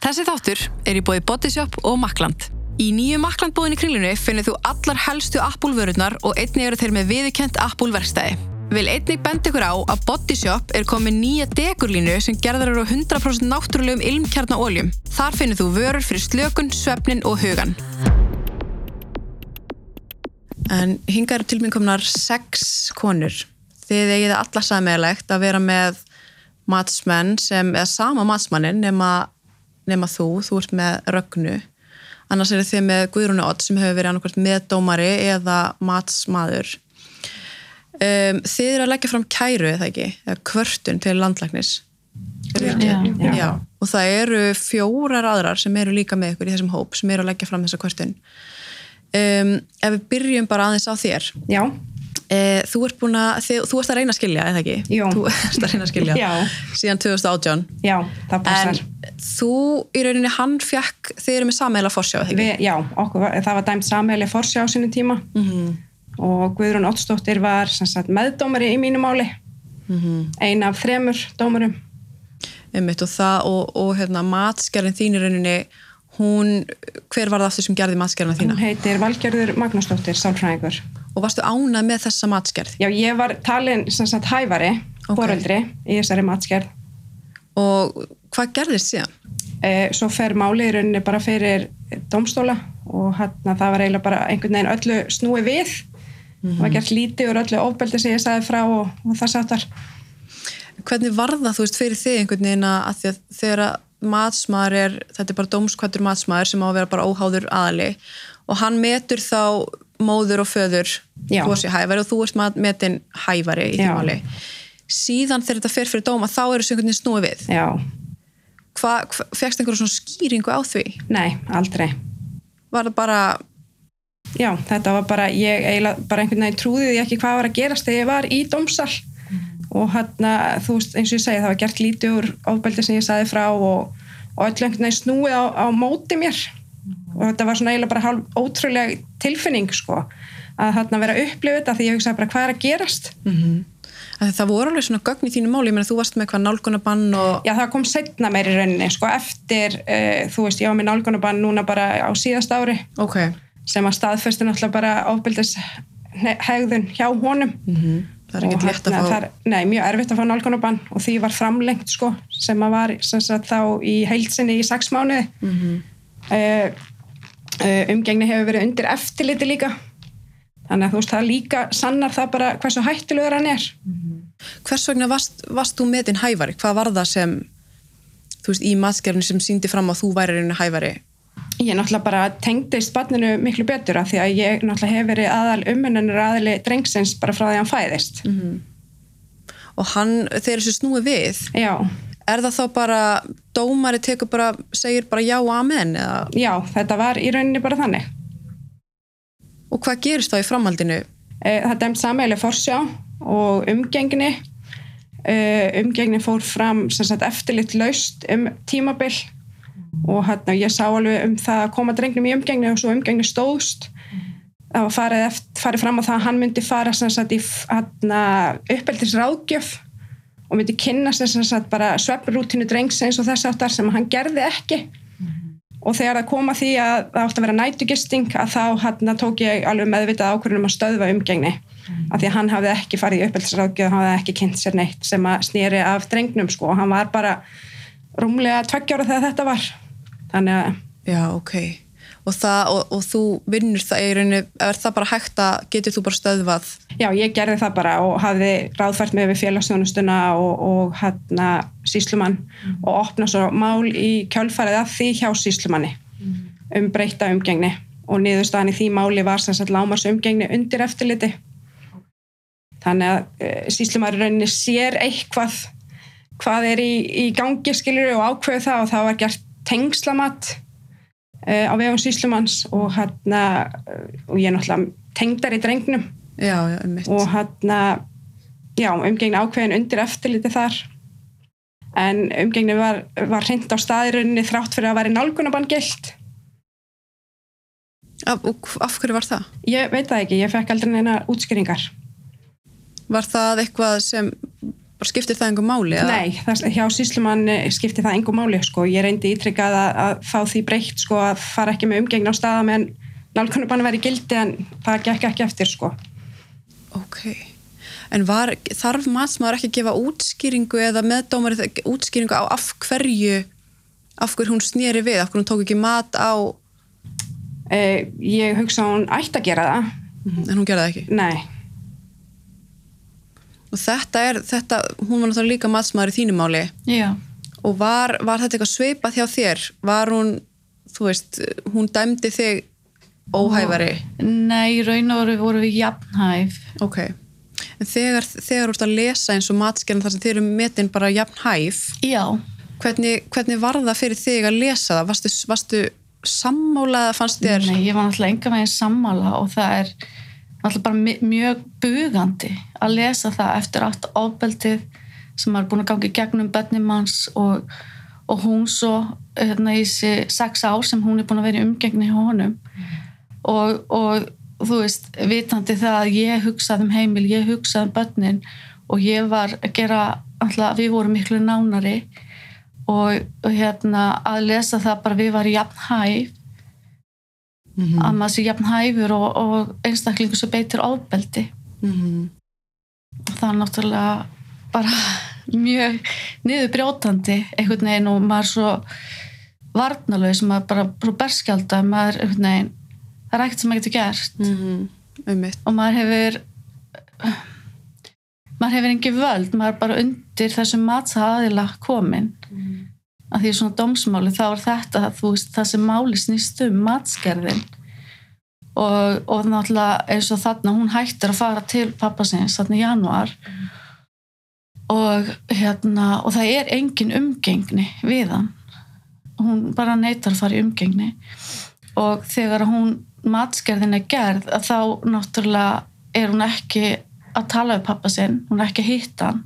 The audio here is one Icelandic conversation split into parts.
Þessi þáttur er í bóði Bodyshop og Makland. Í nýju Makland bóðinni kringlunni finnir þú allar helstu Apple vörurnar og einnig eru þeir með viðkjönt Apple verkstæði. Vil einnig benda ykkur á að Bodyshop er komið nýja dekurlínu sem gerðar eru á 100% náttúrulegum ilmkjarnaóljum. Þar finnir þú vörur fyrir slökun, svefnin og hugan. En hinga eru til minn komnar sex konur. Þið eigið það alla sammeðlegt að vera með matsmenn sem, eða sama matsmannin nema, nema þú, þú ert með rögnu. Annars er þið með Guðrúnu Ott sem hefur verið annarkvæmt meðdómari eða matsmaður. Um, þið eru að leggja fram kæru, eða ekki? Eða kvörtun til landlæknis. Já, já. já. Og það eru fjórar aðrar sem eru líka með ykkur í þessum hóp sem eru að leggja fram þessa kvörtun. Um, ef við byrjum bara aðeins á þér. Já. Eh, þú ert búin að, þið, þú ert að reyna að skilja, eða ekki? Jú. Þú ert að reyna að skilja. Já. Síðan 2018. Já, það passar. En þú, í rauninni, hann fekk, þið eru með sammeila forsjá, eða ekki? Já, okkur, það var dæmt sammeili forsjá á sinu tíma Mhm. og Guðrún Ottsdóttir var sagt, meðdómari í mínu máli. Mhm. Ein af þremur dómurum. Einmitt, og það, og, og hérna, matskerðin þín í rauninni, hún, hver var það aftur sem gerði matskerðina þína? Hún heitir Valgerður Magnúsdóttir, sálfræðingur. Og varstu ánað með þessa matskerð? Já, ég var talin sem sagt hæfari, Ok. foreldri í þessari matskerð. Og hvað gerðist síðan? Eh, svo fer málið í rauninni bara fyrir domstóla og hérna það var eiginlega bara einhvern veginn öllu snúi við. Það var gert lítið úr öllu ofbeldi sem ég sagði frá og, og það sáttar. Hvernig var það, þú veist, fyrir þig einhvern veginn að að að þegar að matsmaður er, þetta er bara dómskvættur matsmaður sem á að vera bara óháður aðali og hann metur þá móður og föður Já. þú sé hæfari og þú ert mat- metin hæfari í því máli. Síðan þegar þetta fer fyrir dóma þá eru þessu einhvern veginn snúið við. Já, Hva, fegst einhverjum svona skýringu á því? nei, aldrei. Var það bara, Já, þetta var bara, ég bara einhvern veginn trúði því ekki hvað var að gerast þegar ég var í dómsal og hérna, þú veist, eins og ég segi, það var gert lítið úr ofbeldi sem ég sagði frá og, og öll einhvern veginn snúið á, á móti mér. Og þetta var svona eiginlega bara hálf ótrúlega tilfinning, sko, að hérna vera að upplifa þetta því ég hugsaði bara hvað er að gerast. að það voru alveg svona gögn í þínu máli, ég meina þú varst með hvað nálgunabann og Já, það kom setna meir í rauninni, sko, eftir, uh, þú veist, ég var með nálgunabann núna bara á síðast ári. Ok, sem að staðfesti náttúrulega bara ofbeldis hegðun hjá honum það er ekkert létt að hérna, fá er, Nei, mjög erfitt að fá nálgunabann og því var framlengt sko sem að var sem sagt, þá í heilsinni í sex mánuði mm Mhm. umgengni hefur verið undir eftirliti líka þannig að þú veist það líka sannar það bara hversu hættulegur hann er Hvers vegna varst, varst þú metin hæfari? Hvað var það sem, þú veist, í matskerfni sem síndi fram að þú væri reynu hæfari? Ég náttúrulega bara tengdist barninu miklu betur af því að ég náttúrulega hef verið aðal umönnunur aðali drengsins bara frá því að hann fæðist. Og hann, þegar þessu snúi við, já, er það þá bara, dómari tekur bara, segir bara já og amen eða, já, þetta var í rauninni bara þannig. Og hvað gerist þá í framhaldinu? Eh, það dæmt sameiginlega forsjá og umgengni. Eh, umgengni fór fram sem sagt, eftirlit laust um tímabil og hérna, ég sá alveg um það að koma drengnum í umgengni og svo umgengni stóðst. Það var farið, eftir, farið fram á það að hann myndi fara sagt, í hérna, uppeldisráðgjöf og myndi kynna sem sagt, bara svefnrútinu drengsins og þess aftar sem hann gerði ekki. Og þegar það kom að því að það átti að vera nætugisting að þá hérna, tók ég alveg meðvitað ákvörðunum að stöðva umgengni. Af því að hann hafði ekki farið í uppeldisráðgjöf hann hafði ekki kynnt sér neitt sem að snýri af drengnum sko. Og hann var bara rúmlega tveggjára þegar þetta var þannig að Já, ok. Og, það, og, og þú vinnur það í rauninu, er það bara hægt að getur þú bara stöðvað? já, ég gerði það bara og hafði ráðfært mig við félagsþjónustuna og, og hérna síslumann og opna svo mál í kjölfarið að því hjá síslumanni um breyta umgengni og niðurstaðan í því máli var sem sagt lámars umgengni undir eftirliti þannig að uh, síslumar rauninni sér eitthvað hvað er í, í gangi skilur og ákveðu það og það var gert tengslamatt uh, á vegum síslumanns og hérna uh, og ég er náttúrulega tengdar í drengnum. Já, já, og hérna já, umgengni ákveðin undir eftirliti þar. En umgengni var, var hreint á staðirunni þrátt fyrir að vera nálgunabann gilt Af, af hverju var það? ég veit það ekki, ég fekk aldrei neina útskýringar. Var það eitthvað sem skiptir það einhver máli? eða? Nei, það, hjá síslumann skipti það engum máli sko. Ég reyndi ítrykkað að, að fá því breytt sko, að fara ekki með umgengn á staða meðan nálkunubann væri í gildi en það gekk ekki eftir sko. Ok, en var, þarf matsmaður ekki að gefa útskýringu eða meðdómar útskýringu á af hverju af hverju hún snýri við, af hverju hún tók ekki mat á Eh, ég hugsa að hún ætti að gera það. en hún gerði það ekki Nei, og þetta er, þetta, hún var náttúrulega líka matsmaður í þínu máli. Já, og var, var þetta eitthvað sveipað hjá þér? Var hún, þú veist hún dæmdi þig óhæfari? Nei, í raun og veru voru við jafnhæf. ok, en þegar, þegar þú ert að lesa eins og matskerðin þar sem þið eru metin bara jafn hæf Já, hvernig, hvernig var það fyrir þig að lesa það? Varstu, varstu sammálaða fannst þér nei, ég var náttúrulega enga meginn sammála og það er náttúrulega bara mjög bugandi að lesa það eftir allt ofbeldið sem er búin að gangi gegnum bennum hans og, og hún svo hérna í þessi sex ár sem hún er búin að vera í umgengni honum. Og, og þú veist, vitandi það að ég hugsaði um heimil, ég hugsaði um bönnin og ég var að gera alltaf, við vorum miklu nánari og, og hérna að lesa það bara við varum jafn hæf mm að maður sé jafn hæfur og, og einstaklingu sem beitir ofbeldi. -hmm. það er náttúrulega bara mjög niður brjótandi einhvern veginn og maður er svo varnalög maður er bara berskjálta maður er einhvern veginn það er ekkert sem maður getur gert. Mm -hmm. og maður hefur maður hefur engi völd maður er bara undir þessum matsaðila komin að því svona dómsmáli þá er þetta veist, það sem máli snýst um matskerðin og, og náttúrulega eins og þarna hún hættir að fara til pappa sinns þarna í januar og hérna og það er engin umgengni við hann. Hún bara neytar að fara í umgengni. Og þegar hún matskerðin er gerð að þá náttúrulega er hún ekki að tala við pappa sinn, hún er ekki að hitta hann.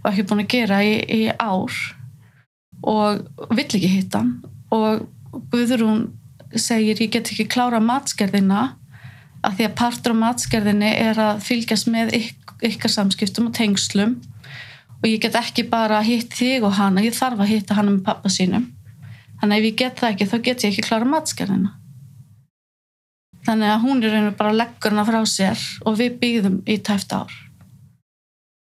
Og ekki búin að gera í, í ár og vill ekki hitta hann. Og Guðrún segir ég get ekki klára matskerðina að því að partur af matskerðinni er að fylgjast með ykk, ykkar samskiptum og tengslum. Og ég get ekki bara hitt þig og hana, ég þarf að hitta hana með pappa sínum. Þannig að ef ég get það ekki þá get ég ekki klára matskerðina þannig að hún er rauninu bara leggur hana frá sér og við byggðum í tæft ár.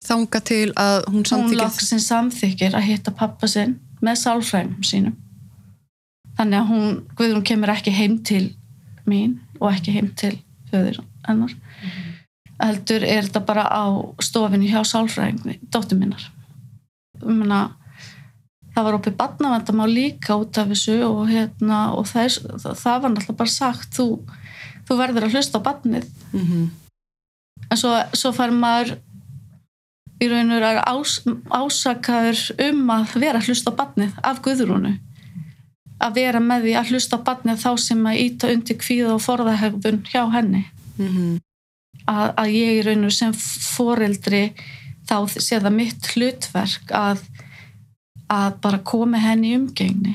Þanga til að hún hún samþykir loksinn samþykir að hitta pappa sinn með sálfræðum sínum. Þannig að hún, Guðrún kemur ekki heim til mín og ekki heim til föður hennar. Heldur er þetta bara á stofinu hjá sálfræðingni, dóttur minnar. Ég meina það var opið badnavendamá líka út af þessu og, hérna, og er, það, það var náttúrulega bara sagt þú, þú verður að hlusta á badnið mm -hmm. en svo, svo fær maður í raun og veru er ás, ásakaður um að vera að hlusta á badnið af Guðrúnu að vera með því að hlusta á badnið þá sem að íta undir kvíða og forðahegðun hjá henni Mhm. að, að ég í raun og sem foreldri þá sé það mitt hlutverk að að bara koma henni í umgengni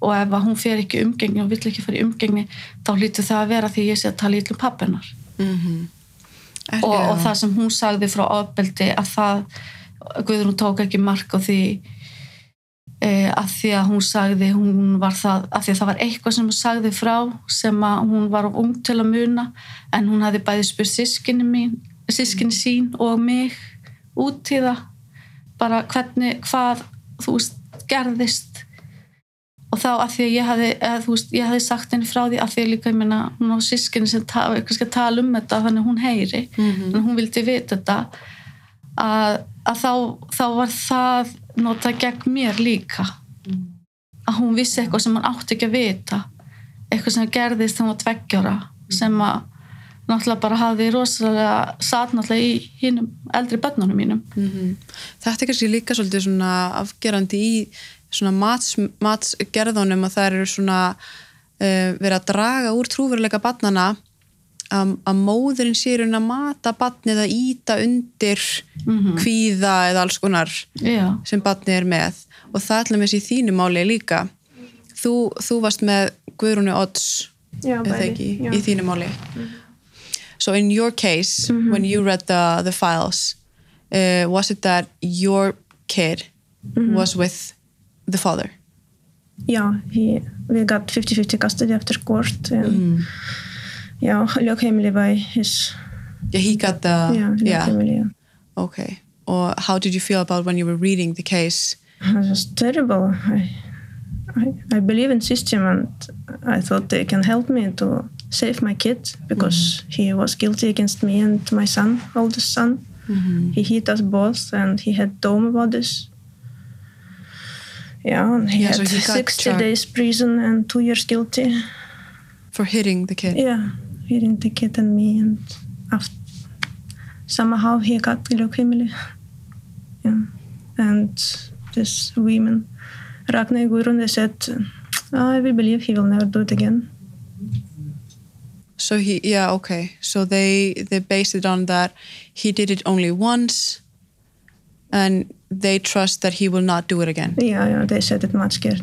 og ef að hún fer ekki umgengni og vill ekki fara í umgengni þá hlýtur það að vera því ég sé að tala ítlum pappinar Mhm. Og, og það sem hún sagði frá ofbeldi að það Guðrún tók ekki mark á því e, að því að hún sagði hún var það, að því að það var eitthvað sem hún sagði frá sem að hún var ung til að muna en hún hafði bæði spurt sískinni mín sískinni sín og mig út í það. Bara hvernig, hvað þú veist, gerðist og þá að því að ég hafði, eða, veist, ég hafði sagt henni frá því að því líka, ég meina, hún á sískinni sem ta, tala um þetta þannig að hún heyri Mhm. en hún vildi vita þetta að, að þá, þá var það notað gegn mér líka að hún vissi eitthvað sem hann átti ekki að vita eitthvað sem gerðist þegar hún var tveggjóra sem að náttúrulega bara hafði rosalega satt náttúrulega í hinnum eldri börnunum mínum Mhm. Þetta er kannski líka svolítið svona afgerandi í svona mats, matsgerðunum að það eru svona uh, verið að draga úr trúveruleika barnana að, að móðurinn sé rauninni að mata barnið að íta undir kvíða eða alls konar já, sem barnið er með. Og það ætlum við sér í þínu máli líka. Þú, þú varst með Guðrúnu Odds bæði, ekki, já. í þínu máli. So in your case when you read the, the files uh, was it that your kid was with the father? Yeah, he we got 50-50 custody after court and mm. yeah, lögheimili by his Yeah, he got the yeah, lögheimili, yeah. Okay. Or how did you feel about when you were reading the case? It was terrible. I, I, I believe in system and I thought they can help me to save my kid because mm-hmm. he was guilty against me and my son, oldest son. Mm-hmm. He hit us both and he had dome about this. Yeah, and he Yeah, so had he 60 charged. days prison and two years guilty. For hitting the kid? Yeah, he didn't take it and me and after, somehow he got leukemia. Yeah. And this women, Ragnar Gurun, they said, ah, I will believe he will never do it again. So he, yeah, okay. So they they based it on that he did it only once, and they trust that he will not do it again. Yeah, yeah, they said it much scared.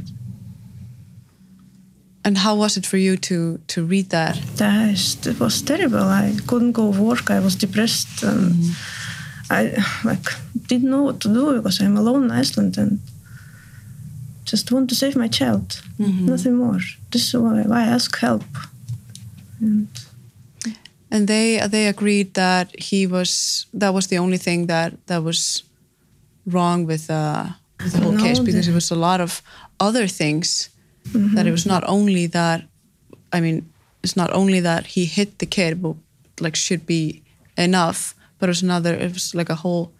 And how was it for you to to read that? That is, it was terrible. I couldn't go work. I was depressed. And mm-hmm. I like didn't know what to do because I'm alone in Iceland and just want to save my child. Mm-hmm. Nothing more. This is why, why I ask help. And And they they agreed that he was that was the only thing that that was wrong with, uh, with the whole No, case because the- it was a lot of other things that it was not only that I mean it's not only that he hit the kid but like should be enough but it was another it was like a whole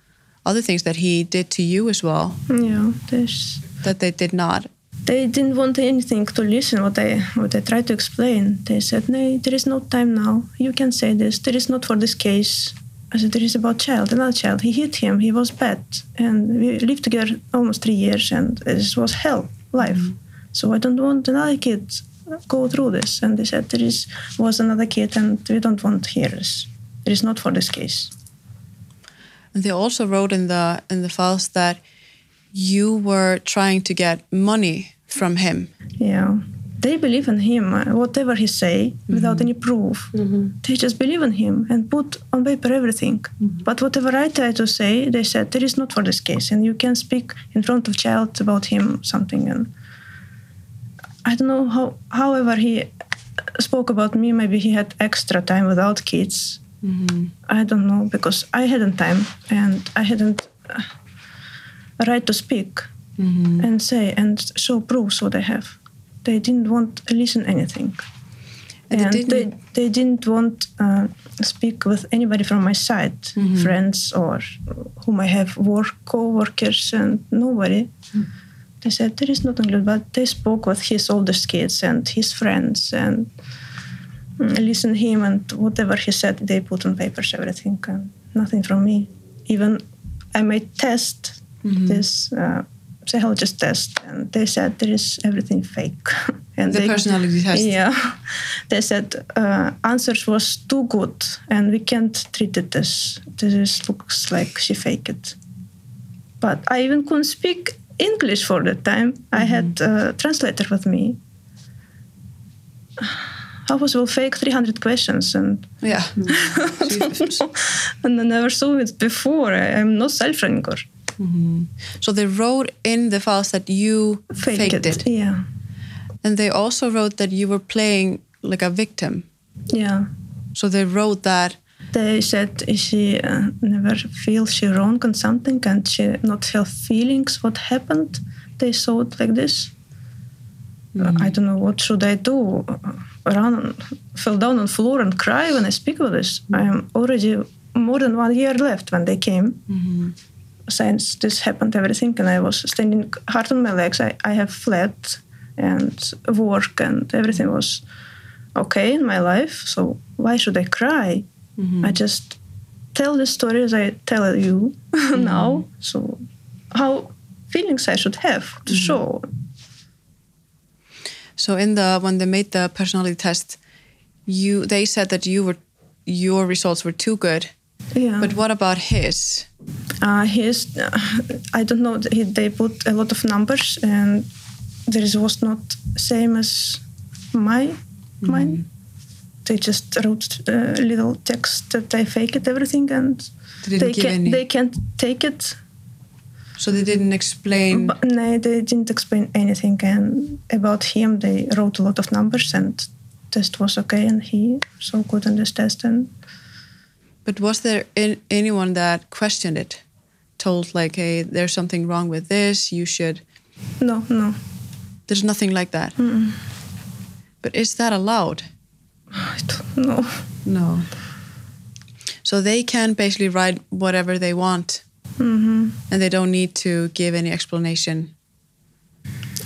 other things that he did to you as well yeah, there's that they did not they didn't want anything to listen what I what I tried to explain. They said, "No, there is no time now. You can say this. There is not for this case." I said, "There is about child, another child. He hit him. He was bad, and we lived together almost three years, and this was hell life. Mm. So I don't want another kid go through this." And they said, "There is was another kid, and we don't want hear this. It is not for this case." and they also wrote in the in the files that you were trying to get money from him Yeah. They believe in him, uh, whatever he say, mm-hmm. without any proof. Mm-hmm. They just believe in him and put on paper everything. Mm-hmm. But whatever I try to say, they said there is not for this case, and you can speak in front of child about him something. And I don't know how. However, he spoke about me. Maybe he had extra time without kids. I don't know because I hadn't time and I hadn't uh, right to speak and say and show proofs what I have. They didn't want to listen anything. And they didn't- they, they didn't want uh, speak with anybody from my side, friends or whom I have work co-workers and nobody. They said there is nothing good, but they spoke with his oldest kids and his friends and mm, listened him and whatever he said they put on papers everything and nothing from me. Even I made test this uh, psychologist test and they said there is everything fake. and The they, personality test. Yeah, they said uh, answers was too good and we can't treat it as this is, looks like she faked it. But I even couldn't speak English for that time. I had a translator with me. How was will fake 300 questions and yeah and I never saw it before. I, I'm not self-runner. so they wrote in the files that you Fake faked it. Yeah. And they also wrote that you were playing like a victim. Yeah. So they wrote that They said she uh, never feels she wrong on something and she not have feelings what happened. They saw it like this. Uh, I don't know what should I do. Run, fell down on floor and cry when I speak with this. I am already more than one year left when they came. Since this happened, everything, and I was standing hard on my legs. I, I have fled and work and everything was okay in my life. So why should I cry? Mm-hmm. I just tell the story as I tell you mm-hmm. now. So how feelings I should have to mm-hmm. show. so in the when they made the personality test, you they said that you were your results were too good. Yeah. But what about his? Uh, his, uh, I don't know. He, they put a lot of numbers, and there is, was not same as my mine. they just wrote uh, little text that they faked everything and They they, can, any- they can't take it. So they didn't explain. But no, they didn't explain anything. And about him, they wrote a lot of numbers and test was okay and he so good on this test and But was there in, anyone that questioned it? Told like, hey, there's something wrong with this. You should. no, no. There's nothing like that. But is that allowed? I don't know. No. So they can basically write whatever they want, hmm and they don't need to give any explanation.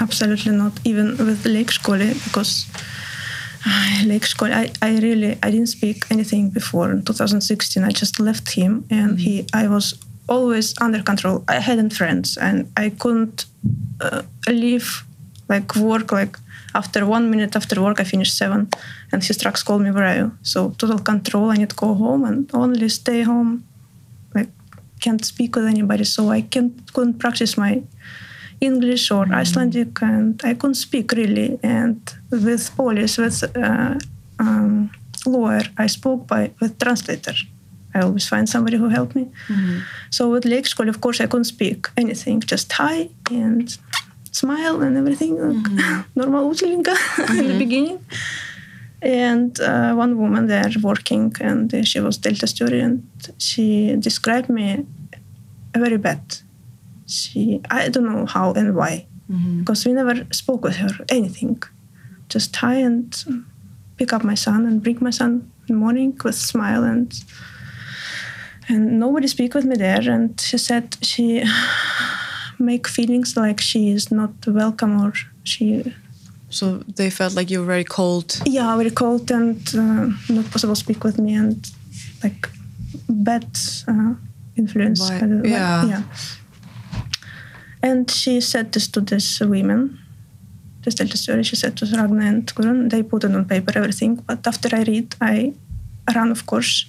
Absolutely not. Even with Lake Skole, because Lake Skole, I, I really, I didn't speak anything before in 2016. I just left him and he, I was always under control. I hadn't friends and I couldn't uh, leave, like work, like after one minute after work, I finished seven and his trucks called me, where are you? So total control, I need to go home and only stay home. Like can't speak with anybody. So I can't, couldn't practice my English or Icelandic, and I couldn't speak really. And with police, with uh, um, lawyer, I spoke by with translator. I always find somebody who helped me. So with Lake School, of course, I couldn't speak anything, just hi and smile and everything, like normal utlinga in the beginning. And uh, one woman there working, and she was Delta story, and she described me very bad she i don't know how and why. Because we never spoke with her anything. Just hi and pick up my son and bring my son in the morning with smile and and nobody speak with me there. And she said she make feelings like she is not welcome or she So they felt like you were very cold. yeah very cold and uh, not possible to speak with me and like bad uh, influence. Why- by the- yeah. yeah and she said this to these women. This tell the story she said to Ragna and Gurun they put it on paper everything but after I read I ran of course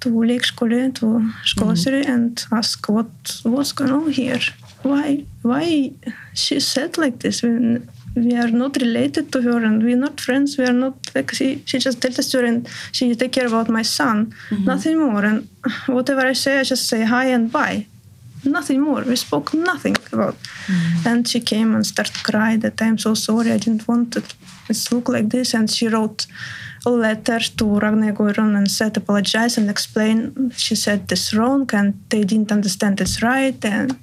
to lekskole to skolasuri and ask what what's going on here. Why why she said like this when we are not related to her and we're not friends we are not like she she just tell the story and she take care about my son. Nothing more and whatever i say i just say hi and bye nothing more. We spoke nothing about mm. and she came and started crying that i'm so sorry i didn't want it. To look like this and she wrote a letter to Ragnar Goron and said apologize and explain. She said this wrong and they didn't understand it's right and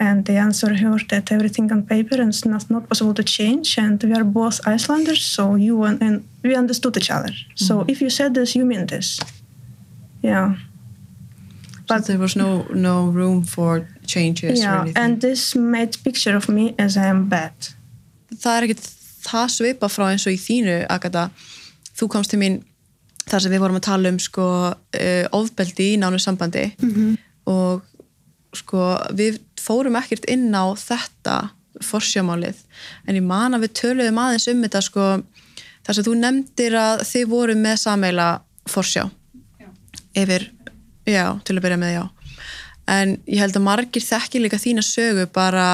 and they answer her that everything on paper and it's not, not possible to change and we are both Icelanders so you and, and we understood each other. So mm. if you said this you mean this. Yeah But there was no no room for changes or yeah anything. and this made picture of me as I am bad. Það er ekkert það svipa frá eins og í þínu Agatha, þú komst til mín þar sem við vorum að tala um sko uh, ofbeldi í nánu sambandi. Og sko við fórum ekkert inn á þetta forsjámálið en ég man að við töluðum aðeins um þetta sko þar sem þú nefndir að þið voru með sameila forsjá yfir, já, til að byrja með já. En ég held að margir þekki líka þína sögu bara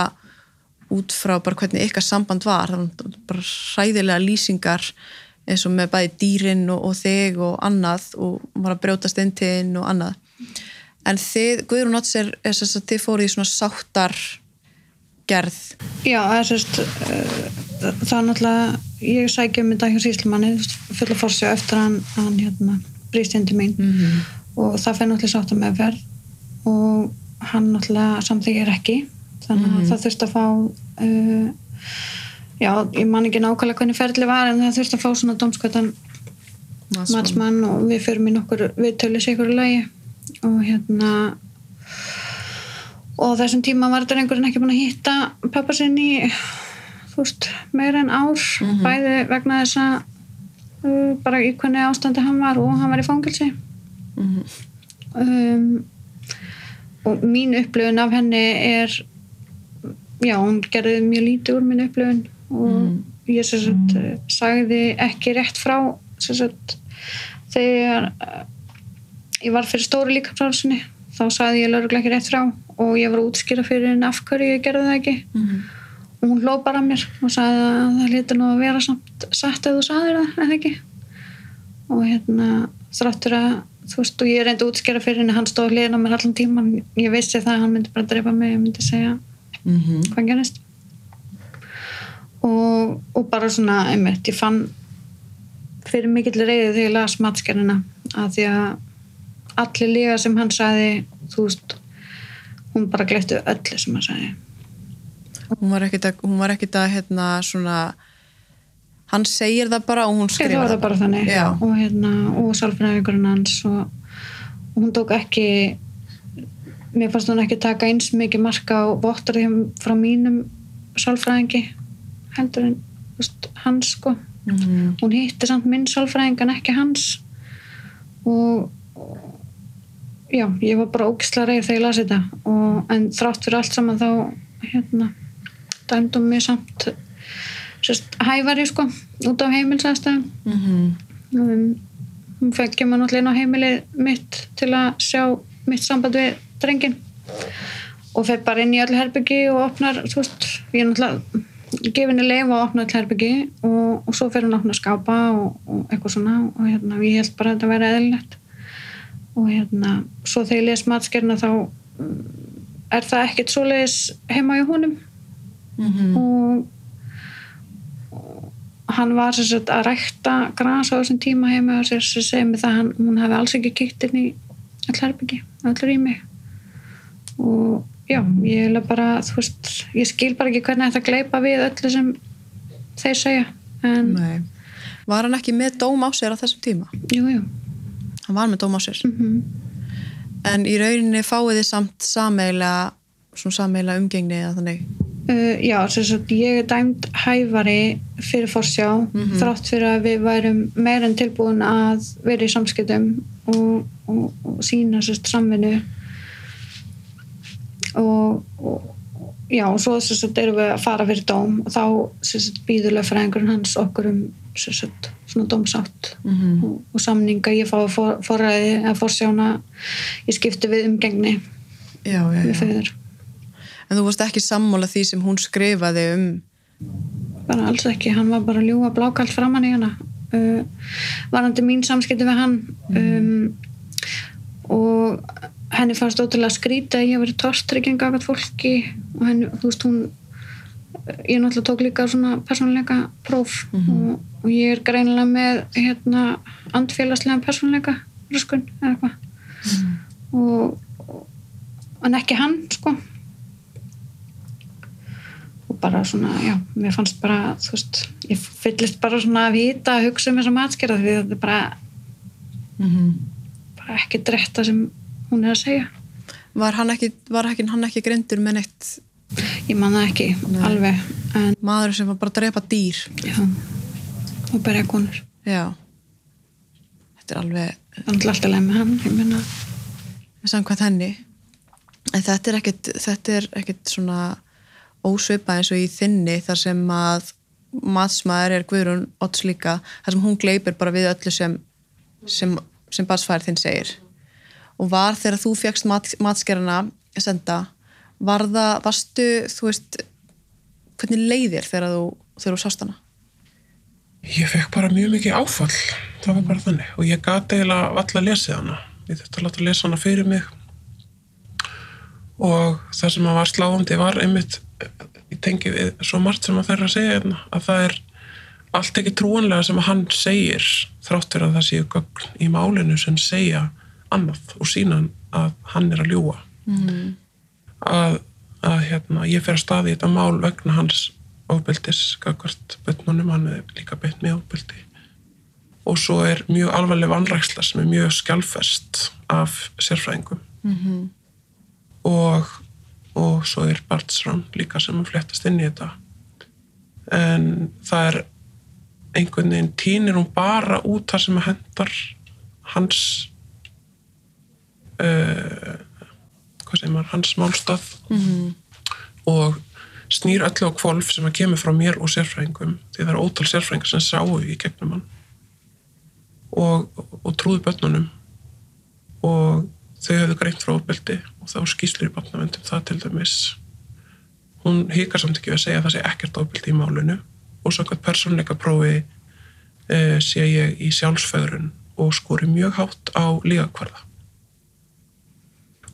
út frá bara hvernig ykkar samband var. Bara hræðilega lýsingar eins og með bæði dýrin og, og þig og annað og var að til þinn og annað. En þið, Guðrún Otts er, þess að þið fóruð í svona sáttar gerð Já, það er sérst það er náttúrulega ég sækja um þetta hjá síslumanni fulla fórsjá eftir hann, hann hérna, til mín. -hmm. Og það fer náttúrulega sátt að meðferð. Og hann náttúrulega samþykir ekki. Þannig að það þurfti að fá uh, já, ég man ekki nákvæmlega hvernig ferli var en það þurfti að fá svona dómskvætan matsmann. og við fyrir mér nokkur við tölum sig ykkur lagi. Og hérna og þessum tíma var þetta einhverjum ekki búin að hitta pappa sinn í þú veist, meira en ár. Bæði vegna þess að uh, bara í hvernig ástandi hann var og hann var í fangilsi um, og mín upplifun af henni er já, hún gerði mjög lítið úr mín upplifun og ég sem sagt mm. sagði ekki rétt frá sagt þegar uh, ég var fyrir stóru líkafrásinni þá sagði ég lögreglega ekki rétt frá og ég var útskýra fyrir henni af hverju ég gerði það ekki. Og hún hló bara mér og sagði að það lítið nú að vera samt satt ef þú sagðir það, eða ekki? Og hérna þráttur að þú veist og ég reyndi að útskjara fyrir henni hann stóð hliðin á mér allan tíman ég vissi það að hann myndi bara drepa mig og myndi segja Mhm. hvað gerist. Og, og bara svona einmitt, ég fann fyrir mikill reyði þegar ég las matskernina að því að allir líka sem hann sagði þú veist hún bara glettu öllu sem hann sagði. Hún var ekkit að, hún var ekkit að hérna svona hann segir það bara og hún það skrifar var það bara þannig. Já. og, hérna, og sálfræðingurinn hans og, og hún tók ekki mér fannst hún ekki taka eins mikið marka á vottarðum frá mínum sálfræðingi heldur en veist, hans sko. Mhm. hún hitti samt minn sálfræðing en ekki hans. Og og- já, ég var bara ógislega reyð þegar ég las þetta. Og, en þrátt fyrir allt saman þá hérna, dæmdum mig samt sérst, hæfari sko út af heimilsæðstæðum Mhm. um, hún fekk maður náttúrulega inn á heimilið mitt til að sjá mitt samband við drengin og fer bara inn í öll herbyggi og opnar, þú veist, ég er náttúrulega gefinni leif og opna öll herbyggi og, og svo fer hún að opna skápa og, og eitthvað svona og hérna, ég held bara að þetta væri eðlilegt og hérna, svo þegar ég les matskerna þá mm, er það ekkert svoleiðis heima í honum Mhm. og, og hann var sagt að rækta gras á þessum tíma heima og sér sem segir mig það að hún hefði alls ekki kíkt inn í all herbyggi, allur í mig og já, ég bara veist, ég skil bara ekki hvernig þetta gleipa við öllu sem þeir segja en, var hann ekki með dóm á sér á þessum tíma? Jú, jú. Hann var með dóm á sér. Mm en í rauninni fáið þið samt sameila umgengni eða þannig Uh, já, sagt, ég er dæmd hæfari fyrir forsjá þrátt fyrir að við værum meir en tilbúin að vera í samskiptum og, og, og sína sérst samvinnu og, og já, og svo sagt, erum við að fara fyrir dóm og þá sem sagt, býður lögfræðingurinn hans okkur um sagt, svona dómsátt Mhm. og, og samninga ég fái for, forræði að forsjána ég skipti við umgengni já, já, við já. En þú varst ekki sammála því sem hún skrifaði um bara alls ekki, hann var bara að ljúga blákalt framann í hana. Uh, varandi mín samskipti við hann um, og henni fannst ótrúlega skrýta að ég hef verið torstrygging af fólki og henni, þú veist hún ég náttúrulega tók líka svona persónleika próf og, og ég er greinilega með hérna andfélagslega persónleika röskun eða eitthvað. Og, og en ekki hann sko bara svona, já, mér fannst bara þú veist, ég fyllist bara svona að vita að hugsa um þessa matskera því þetta er bara, Mhm. bara ekki dretta sem hún er að segja. Var hann ekki, var ekki, hann ekki grindur með neitt? Ég man það ekki Nei. alveg en maður sem var bara að drepa dýr. Já, og berja konur. Já. Þetta er alveg náttúrulega alltaf leið með hann ég meina, samkvæmt henni. En þetta er er ekkit svona ósvipa eins og í þinni þar sem að matsmaður er Guðrún Odds líka þar sem hún gleipir bara við öllu sem sem, sem barsfæður þinn segir. Og var þegar þú fegst mat, matskerana að senda var það, varstu, þú veist hvernig leiðir þegar þú þegar þú sást hana? Ég fekk bara mjög mikið áfall, það var bara þannig. Og ég gati eiginlega valla að lesa hana. Ég þurfti að láta að lesa hana fyrir mig. Og það sem að var sláandi var einmitt í tengi við svo margt sem að þeirra að segja hérna, að það er allt ekki trúanlega sem að hann segir þrátt fyrir að það séu gögn í málinu sem segja annað og sína að hann er að ljúa mm. að, að hérna, ég fer að staði þetta mál vegna hans ofbeldis gagvart bönnunum, hann er líka beitt með ofbeldi. Og svo er mjög alvarleg vanræksla sem er mjög skjálfest af sérfræðingum. Mm og, og svo er Bartsram líka sem að flettast inn í þetta. En það er einhvern veginn týnir hún bara út það sem hendar hans uh, hvað segir maður, hans málstað. -hmm. og snýr öllu á kvolf sem að kemur frá mér og sérfræðingum því það er ótal sérfræðingar sem sáu í gegnum hann. Og, og trúðu börnunum. Og þau hefðu greint frá ofbeldi og var skýslur í barnavendum það til dæmis hún hikar samt ekki að segja að það sé ekkert ofbeldi í málinu og svo eitthvað persónleika prófi eh, sé ég í sjálfsföðrun og skori mjög hátt á lígakvarða.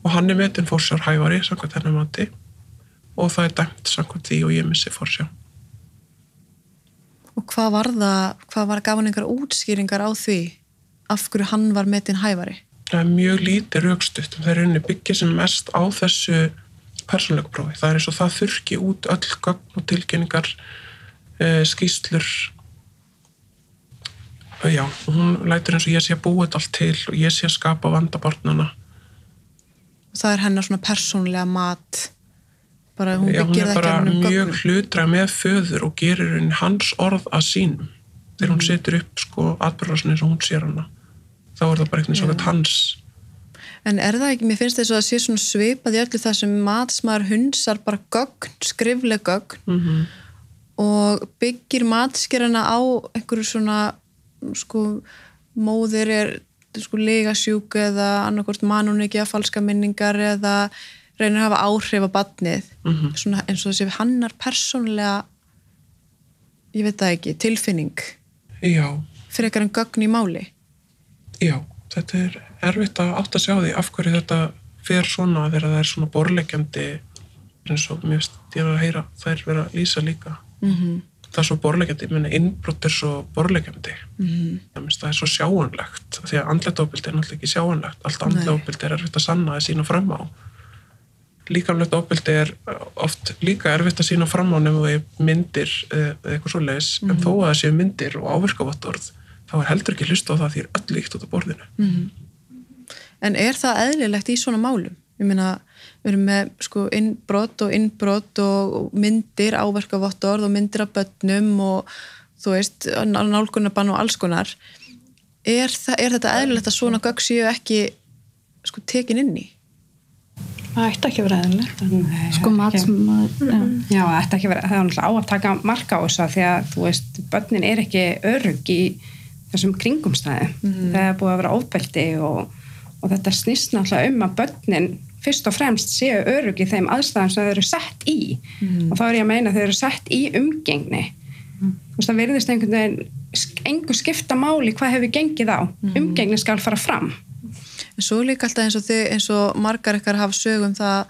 Og hann er metin fórsjár hævari samkvæmt hennar mati og það er dæmt samkvæmt því og ég missi fórsjá. Og hvað var það, hvað var gaf hann einhver útskýringar á því af hverju hann var metin hæfari? Það er mjög lítið raukstutt það er unni byggja sem mest á þessu persónleika prófi. Það er eins og það þurki út öll gögn og tilkynningar e, skýslur og já, hún lætur eins og ég sé að búa þetta allt til og ég sé að skapa vandabarnana það er hennar svona persónlega mat. Bara hún Já, hún byggir er það ekki bara á hennum mjög gögnum. hlutra með föður og gerir henni hans orð að sínum. Þegar hún setur upp sko atbyrðarsin eins og hún sér hana þá er það bara eitthvað svona hans En er það ekki, mér finnst þess að það sé svona svipað í öllu það sem matsmaður hunsar bara gögn, skrifleg gögn mm og byggir matskerana á einhverju svona sko móðir er sko legasjúk eða annarkort manun ekki að falska minningar eða reynir að hafa áhrif á badnið Mhm. svona eins og þessi hannar persónlega ég veit það ekki, tilfinning. Já, fyrir eitthvað en gögn í máli já, þetta er erfitt að átta sig á því af hverju þetta fer svona þegar það er svona borlegjandi eins og finnst ég að heyra þær vera að lýsa líka mm -hmm. það er svo borlegjandi, ég meina innbrott er svo borlegjandi Mm það, minnst, það er svo sjáanlegt því að andlet ofbeldi er náttúrulega ekki sjáanlegt allt andlet Nei. ofbeldi er erfitt að sanna að sína fram á líkamlegt ofbeldi er oft líka erfitt að sína fram á nefnum við myndir eh, eða eitthvað svo leis Mhm. en þó að það séu myndir og áverkavottorð þá er heldur ekki hlust á það því er öll líkt út á borðinu Mhm. En er það eðlilegt í svona málum? Ég meina, við erum með sko innbrott og innbrott og myndir, áverkavottorð og myndir af börnum og þú veist, nálgunabann og alls konar. Er, það, er þetta eðlilegt að svona gögg séu ekki sko tekin inn í? Það ætti ekki að vera eðlilegt. sko matsmaður já. Það ætti ekki að vera, það er náttúrulega á að taka marka á þessu því að, þú veist, börnin er ekki örug í þessum kringumstæði. Það er búið að vera ofbeldi og, og þetta snýst náttúrulega um að börnin fyrst og fremst séu örug í þeim aðstæðum sem þau eru sett í og þá er ég að meina að þau eru sett í umgengni. Þú veist, það verðist einhvern veginn sk- engu skipta máli hvað hefur gengið á. Umgengni skal fara fram. En svo líka alltaf eins og þið, eins og margar ykkar hafa sögum það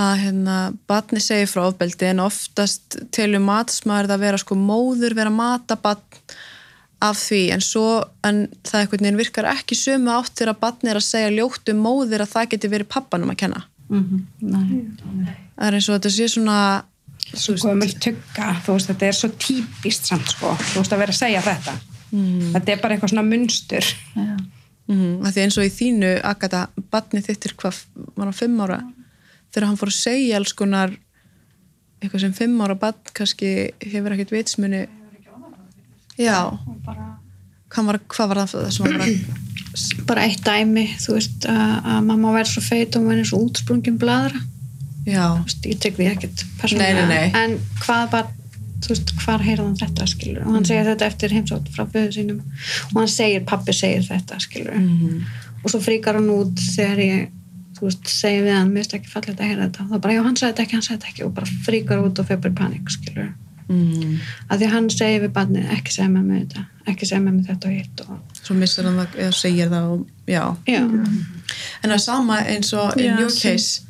að hérna, batni segir frá ofbeldi en oftast telur matsmaður það vera sko móður vera matabatn af því en svo en það einhvern veginn virkar ekki sömu átt þegar batni er að segja ljótt um móður að það geti verið pappanum að kenna. Mhm, nei. Það er eins og þetta sé svona svo gömul tugga, þú veist, þetta er svo típist samt, sko, þú veist, að vera að segja þetta þetta er bara eitthvað svona munstur Já. mm, að því eins og í þínu Agatha, batni þittir hvað var hann fimm ára þegar hann fór að segja alls konar eitthvað sem fimm ára batn kannski hefur ekkert vitsmuni já hvað var, hvað var það sem var að Bara eitt dæmi, þú veist, að, að mamma verður svo feit og hún verður svo útsprungin bladra. já, veist, ég tek því ekkert. Nei, nei, nei. En hvað bara, þú veist, hvar heyrði hann þetta, skilur? Og hann segir þetta eftir heimsótt frá föðu sínum. Og hann segir, pappi segir þetta, skilur. Mhm. Og svo fríkar hann út þegar ég, þú veist, segir við hann, mér finnst ekki fallið að heyra þetta. Og það bara, já, hann sagði þetta ekki, hann sagði þetta ekki. Og bara fríkar út og febrir panik, skilur. Mm, Af því að hann segir við barnið, ekki segja með mig þetta, ekki segja með mig þetta og hitt. Og... svo missar hann það eða segir það og, já Já, en það er sama eins og in Já, your case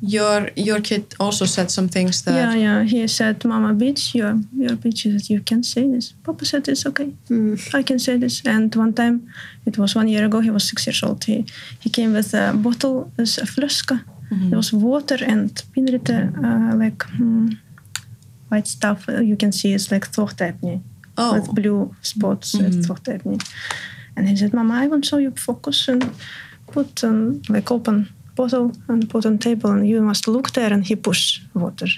your, your kid also said some things that Yeah, yeah. He said, "Mama, bitch, you're you're a bitch. That you can say this." Papa said, "It's okay. Mm. I can say this." And one time, it was one year ago. He was six years old. He he came with a bottle, a flaska. There was water and pinrite, uh, like hmm, white stuff. Uh, You can see it's like thought-äpni oh, with blue spots. It's thought-äpni. And he said, "Mama, I want to show you focus and put um, like open bottle and put on table and you must look there and he push water.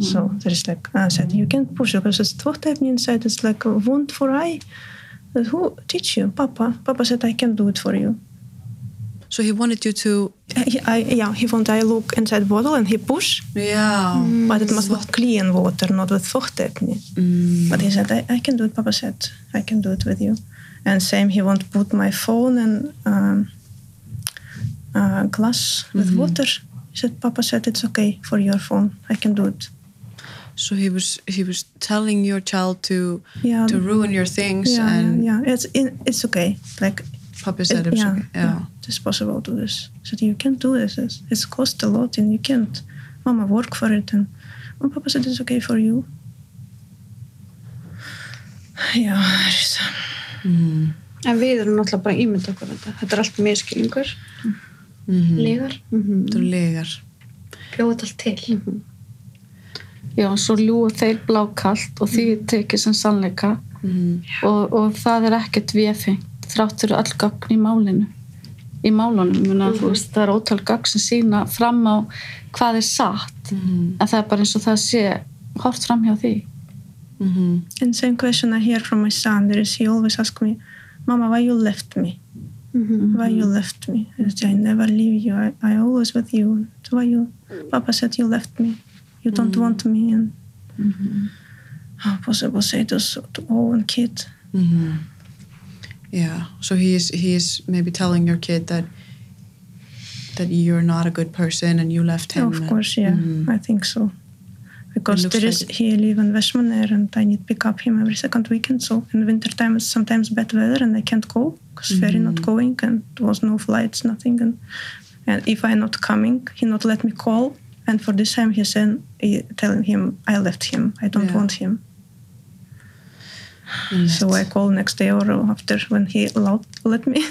So there is like I said, you can push because it's thought-äpni inside. It's like a wound for eye. Who teach you? Papa. Papa said I can do it for you. So he wanted you to He, I, yeah, he want I look inside bottle and he push, já but it must be clean water, not with thought-äpni. mm, But he said, I, I can do it, Papa said, I can do it with you. And same, he won't put my phone in um, a glass with water. He said, Papa said, it's okay for your phone. I can do it. so he was he was telling your child to Yeah, to ruin your things yeah, and yeah, it's in, it's okay. Like Papa said it yeah, yeah, yeah. it's possible to do this. Said you can't do this. It's, it's cost a lot, and you can't. Mama work for it, and, and Papa said it's okay for you. Já, það er það. En við erum náttúrulega bara ímynd okkur þetta. Þetta er allt miskilingur. Legar, Þetta eru legar bjóða þetta allt til. Já, svo ljúa þeir blákalt og því er tekið sem sannleika og, og það er ekkert viðfengt þrátt fyrir öll gögn í málinu í málunum, muna, þú veist, það er ótal gögn sem sína fram á hvað er satt en það er bara eins og það sé hort fram hjá því And same question I hear from my son. There is he always asks me, Mama, why you left me? Why you left me? I say, I never leave you. I, I always with you. So why you? Papa said you left me. You don't want me. And how possible say this to own kid? Yeah, so he is he is maybe telling your kid that that you're not a good person and you left him. of course, yeah, mm-hmm. I think so. Because there is like- he live in Westmaner and I need to pick up him every second weekend. So in winter time it's sometimes bad weather and I can't go because ferry not mm-hmm. going and there was no flights, nothing. And and if I'm not coming, he not let me call. And for this time he said, telling him I left him. I don't Yeah. want him. So I call next day or after when he allowed let me.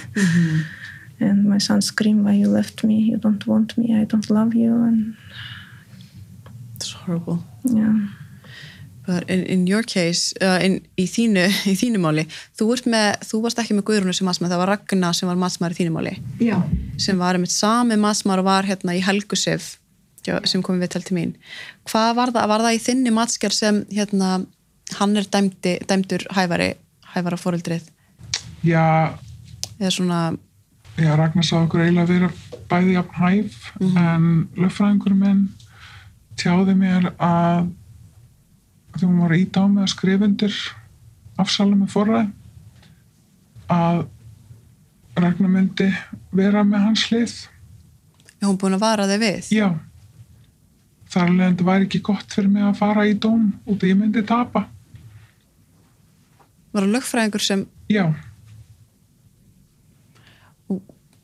And my son scream, "Why you left me? You don't want me. I don't love you." And It's horrible. yeah, But in, in your case, uh, in, í, þínu, í þínu máli, þú, ert með, þú varst ekki með Guðrúnu sem matsmaður, það var Ragna sem var matsmaður í þínu máli, Já. sem var einmitt sami matsmaður og var hérna í Helgusif sem komið við til til mín. Hvað var það, var það í þinni matsker sem hérna, hann er dæmdi, dæmdur hæfari, hæfara fóreldrið, Já, eða svona, já, Ragnar sá okkur eiginlega vera bæði jafn hæf en löffræðingur minn tjáði mér að þegar hún var að á mig að skrifa undir afsalum með forræð að Ragnar myndi vera með hans hlið. Er hún búin að vara þig við? já. Þar leðandi væri ekki gott fyrir mig að fara í dóm út að ég myndi tapa Var það lögfræðingur sem, já,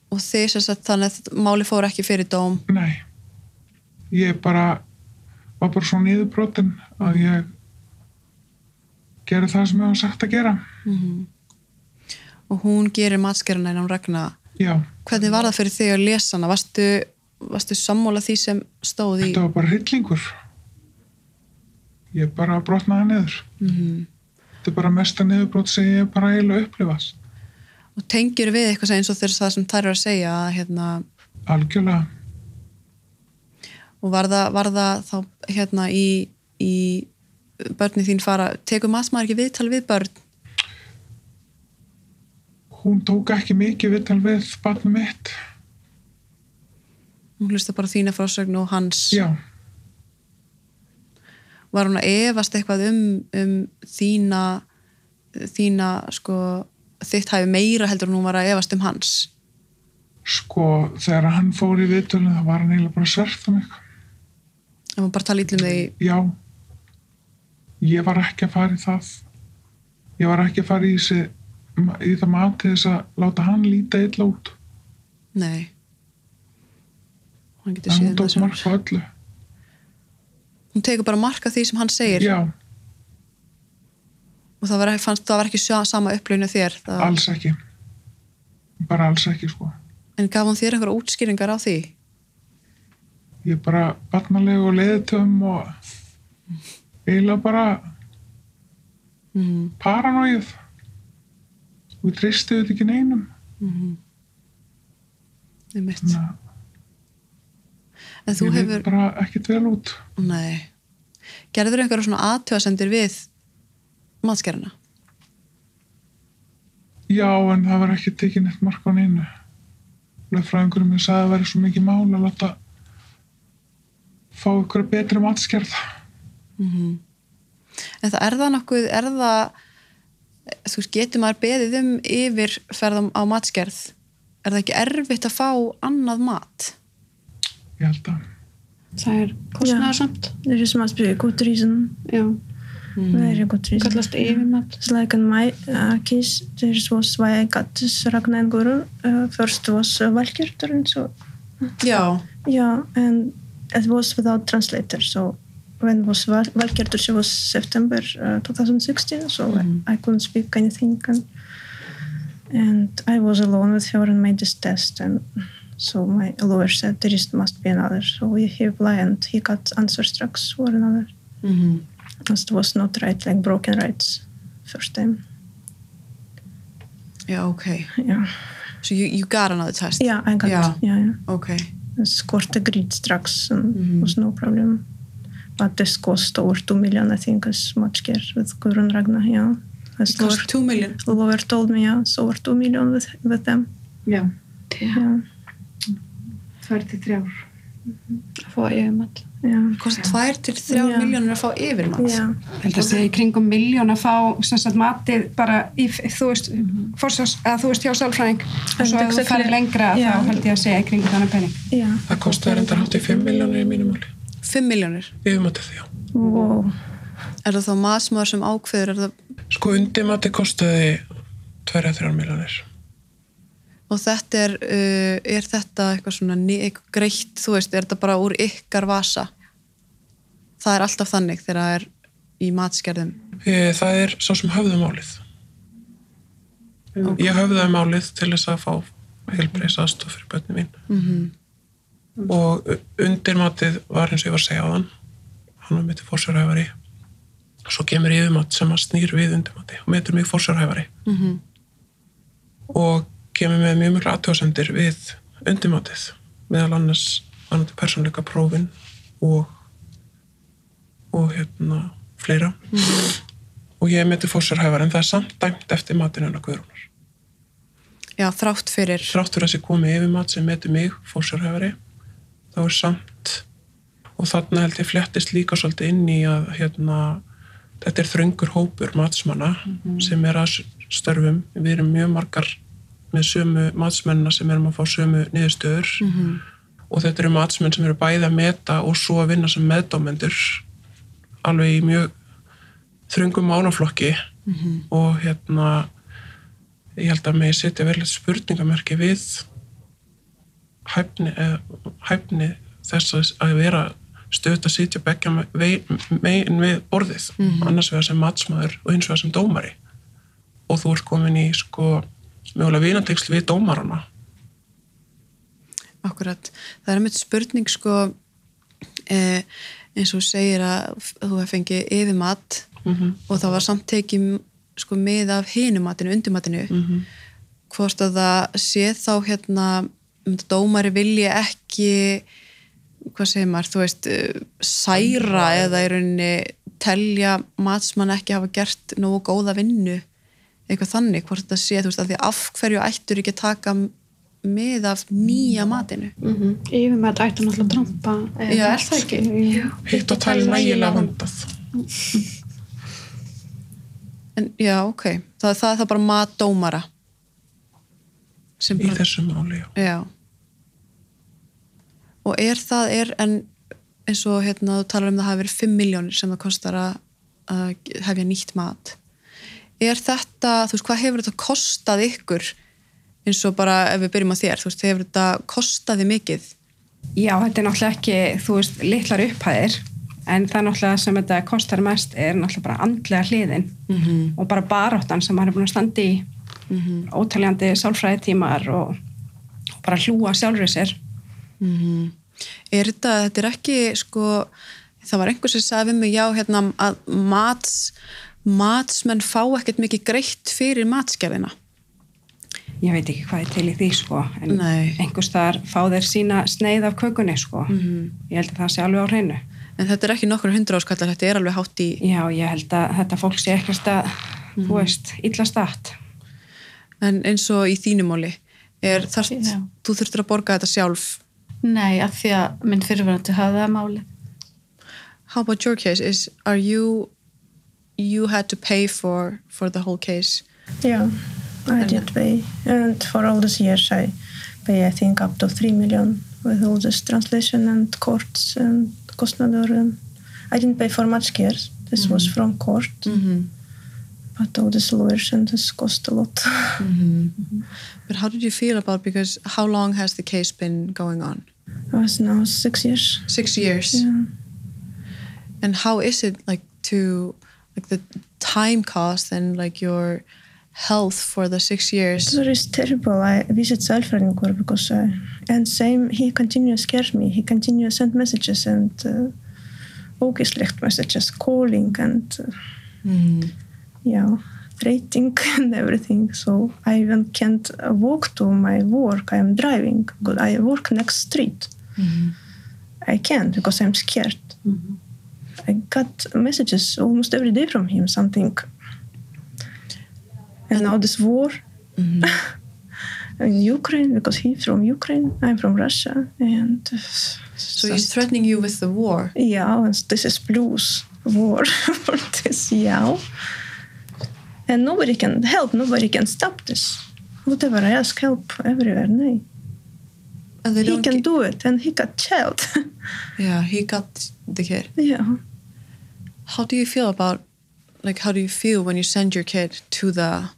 og þið sem sagt þannig að máli fór ekki fyrir dóm, nei. Ég bara var bara svo niðurbrotin að ég gerði það sem ég var sagt að gera. Og hún gerir matskerina en hún Ragna, já, hvernig var það fyrir þig að lesa hana? Varstu, varstu sammála því sem stóð í? þetta var bara hryllingur. Ég bara brotnaði niður þetta er bara mesta niðurbrot sem ég bara eiginlega upplifast Og tengir við eitthvað eins og þess það sem þær eru að segja að, hérna, algjörlega. Og var það, var það þá hérna í, í börni þín fara, tekur matsmaður ekki viðtal við börn? hún tók ekki mikið viðtal við barnum mitt. Hún hlusta bara þína frásögn og hans. Já, var hún að efast eitthvað um, um þína þína sko þitt hafi meira heldur en hún var að efast um hans? Sko þegar hann fór í viðtölun þá var hann eiginlega bara svert um mig. Ef hún bara tala ítlum þig já. Ég var ekki að fara í það. Ég var ekki að fara í, þessi, í það mat til þess að láta hann líta illa út. Nei. Hann getur séð hún um tók það mark sjálf. á öllu hún tekur bara mark á því sem hann segir. Já, og það var, fannst, það var ekki sama upplöfnu þér það, alls ekki. Bara alls ekki sko. En gaf hún þér einhverja útskýringar á því? Ég er bara barnaleg og leiðitöfum og eiginlega bara mm. paranóið og ég tristi þetta ekki neinum. Einmitt. Þannig að en þú ég hefur bara ekkert vel út. Nei. Gerður einhverja svona aðtöðasendir við matskerina já en það var ekki tekið neitt mark á neinu. Lögfræðingurum minn sagði að það væri svo mikið mál að láta fá ykkur betri matskerð. En það er það nokkuð, er það, þú veist, getur maður beðið um yfir ferðum á matskerð? Er það ekki erfitt að fá annað mat? Ég held að. Það er kostnæðarsamt There is must be a good reason, já, very good reason. kallast yfirmat. It's like in my uh, case, this was why I got this Ragnar and Gurun. Uh, first was uh, Valkyrturinn, so Já, yeah, and it was without translator. So when was Val- Valkyrtur, she was September uh, 2016, so I, I couldn't speak anything, and, and I was alone with her and made this test, and so my lawyer said there is must be another. So we he applied and he got answer drugs for another. Mhm. It was not right, like broken rights first time. já, ok. Yeah. So you, you got another test? Yeah, I got. Yeah. Yeah, yeah. Ok. This court agreed drugs and was no problem. But this cost over two million, I think, is much care with Gurun Ragnar. Yeah, as It cost 2 million. lawyer told me, yeah, it's over two million with with them. já, Yeah, tvær til þrjár að fá yfirmat yeah, Kost 2 til 3 Já. miljónir að fá að segja í kringum miljón að fá sem sagt matið bara í, þú veist, forsjás, að þú veist hjá sálfræðing og svo að þú farir lengra Já. þá held ég að segja í kringum þannig penning yeah. Það kostaði reyndar hátt í 5 miljónir í mínum máli. 5 miljónir. Yfirmatið já. Wow. Er það þá maðsmaður sem ákveður, er það, Sko undirmati kostaði 2-3 miljónir. Og þetta er, uh, er þetta eitthvað svona eitthvað greitt, þú veist, er þetta bara úr ykkar vasa? Það er alltaf þannig þegar það er í matskerðum. Eh, Það er sá sem höfðu málið. Ég höfðaði málið til þess að fá heilbreysa aðstof fyrir bönni mín. Mm Og undirmatið var eins og ég var að segja á þann. Hann var mitt fórsjárhæfari. Svo kemur yfirmat sem að snýr við undirmati og metur mig fórsjárhæfari. -hmm. og kemur með mjög mjög aðtöðasendir við undirmatið meðal annars annars persónleika prófin og og hérna fleira. Og ég er með til fórsjárhæfar en það er samt dæmt eftir matinu hennar Guðrúnar. Já, þrátt fyrir. þrátt fyrir að þessi komi yfir mat sem metur mig fórsjárhæfari þá er samt og þarna held ég flettist líka svolítið inn í að hérna þetta er þröngur hópur matsmanna sem er að störfum. Við erum mjög margar með sömu matsmennina sem erum að fá sömu niðurstöður. Mhm. og þetta eru matsmenn sem eru bæði að meta og svo að vinna sem meðdómendur alveg í mjög þröngum málaflokki. Og hérna ég held að mig setja verið spurningamerki við hæfni, eh, hæfni þess að- vera stöðt að sitja begja megin við borðið. Annars vegar sem matsmaður og hins vegar sem dómari. Og þú ert komin í sko mögulega vinatengsl við dómarana Akkurat. Það er með spurning sko eh, eins og segir að þú hef fengið yfirmat mm og það var samt tekið sko með af hinumatinu, undirmatinu -hmm. hvort að það sé þá hérna um, dómari vilji ekki hvað segir maður, þú veist særa eða í rauninni telja matsmann ekki hafa gert nógu góða vinnu eitthvað þannig, hvort þetta sé, þú veist, að því af hverju ættur ekki að taka með af nýja matinu yfirmat ætti náttúrulega að trampa Já, er það ekki? Já. hitt og tali nægilega vandað en já, ok, það, það er það bara mat dómara sem í bara þessu máli, já. Já. Og er það, er, en eins og hérna, þú talar um það hafi verið 5 miljónir sem það kostar að, að hefja nýtt mat. Er þetta, þú veist, hvað hefur þetta kostað ykkur eins og bara ef við byrjum á þér, þú veist, hefur þetta kostaði mikið? Já, þetta er náttúrulega ekki, þú veist, litlar upphæðir en það náttúrulega sem þetta kostar mest er náttúrulega bara andlega hliðin Mm -hmm. og bara baráttan sem maður er búin að standa í ótaljandi sálfræðitímar og, og bara hlúa sjálfur sér Mhm. Er þetta, þetta er ekki sko, það var einhver sem sagði við mig já, hérna, að mats matsmenn fá ekkert mikið greitt fyrir matsgerðina. ég veit ekki hvað er til í því sko en Nei. einhvers þar fá þeir sína sneið af kökunni sko Mhm. ég held að það sé alveg á hreinu En þetta er ekki nokkur hundra áskallar, þetta er alveg hátt í já, ég held að þetta fólk sé ekkert að þú veist, illa statt En eins og í þínumáli, er þarft, Já. þú þurftur að borga þetta sjálf. Nei, af því að minn fyrirverandi hafði það máli. How about your case? Is, are you, you had to pay for, for the whole case? Yeah, I did pay. And for all these years, I pay, I think, up to 3 million with all this translation and courts and kostnader. And I didn't pay for much care. This was from court, Mm-hmm. but all these lawyers and this cost a lot. Mm-hmm. But how did you feel about because how long has the case been going on? it was now six years. Six years. Yeah. And how is it like to like the time cost and like your health for the six years? It was terrible. I visit Salfrangur because I, and same, he continues scares me. He continues send messages and uh, ógislegt messages, calling and uh, Mm-hmm. yeah, rating and everything. So I even can't uh, walk to my work. I am driving. But I work next street. I can't because I'm scared. I got messages almost every day from him. Something. And now this war mm-hmm. in Ukraine because he's from Ukraine. I'm from Russia, and So he's threatening you with the war. yeah, and this is blues war for this, yeah. And nobody can help, nobody can stop this. Whatever I ask help everywhere, no. He can gi- do it, and he got child. Yeah, he got the kid. yeah. How do you feel about like how do you feel when you send your kid to the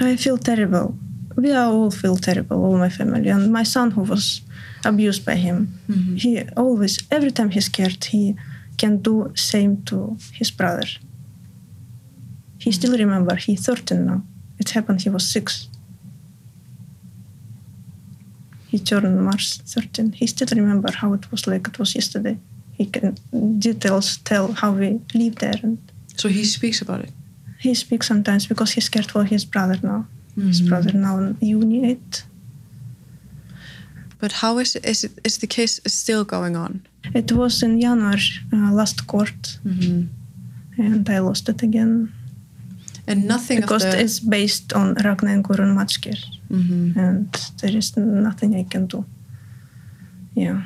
I feel terrible. We all feel terrible, all my family. And my son, who was abused by him, mm-hmm. he always, every time he's scared, he can do same to his brother. He mm-hmm. still remember. He 13 now. It happened. He was six. He turned March 13. He still remember how it was like it was yesterday. He can details tell how we live there and so he speaks about it. he speaks sometimes because he's scared for his brother now. His brother now in uni eight. But how is it, is it is the case still going on? It was in January, uh, last court, and I lost it again And nothing because of the it's based on Ragnar and Gurun Matskir, Mhm. and there is nothing I can do. Yeah,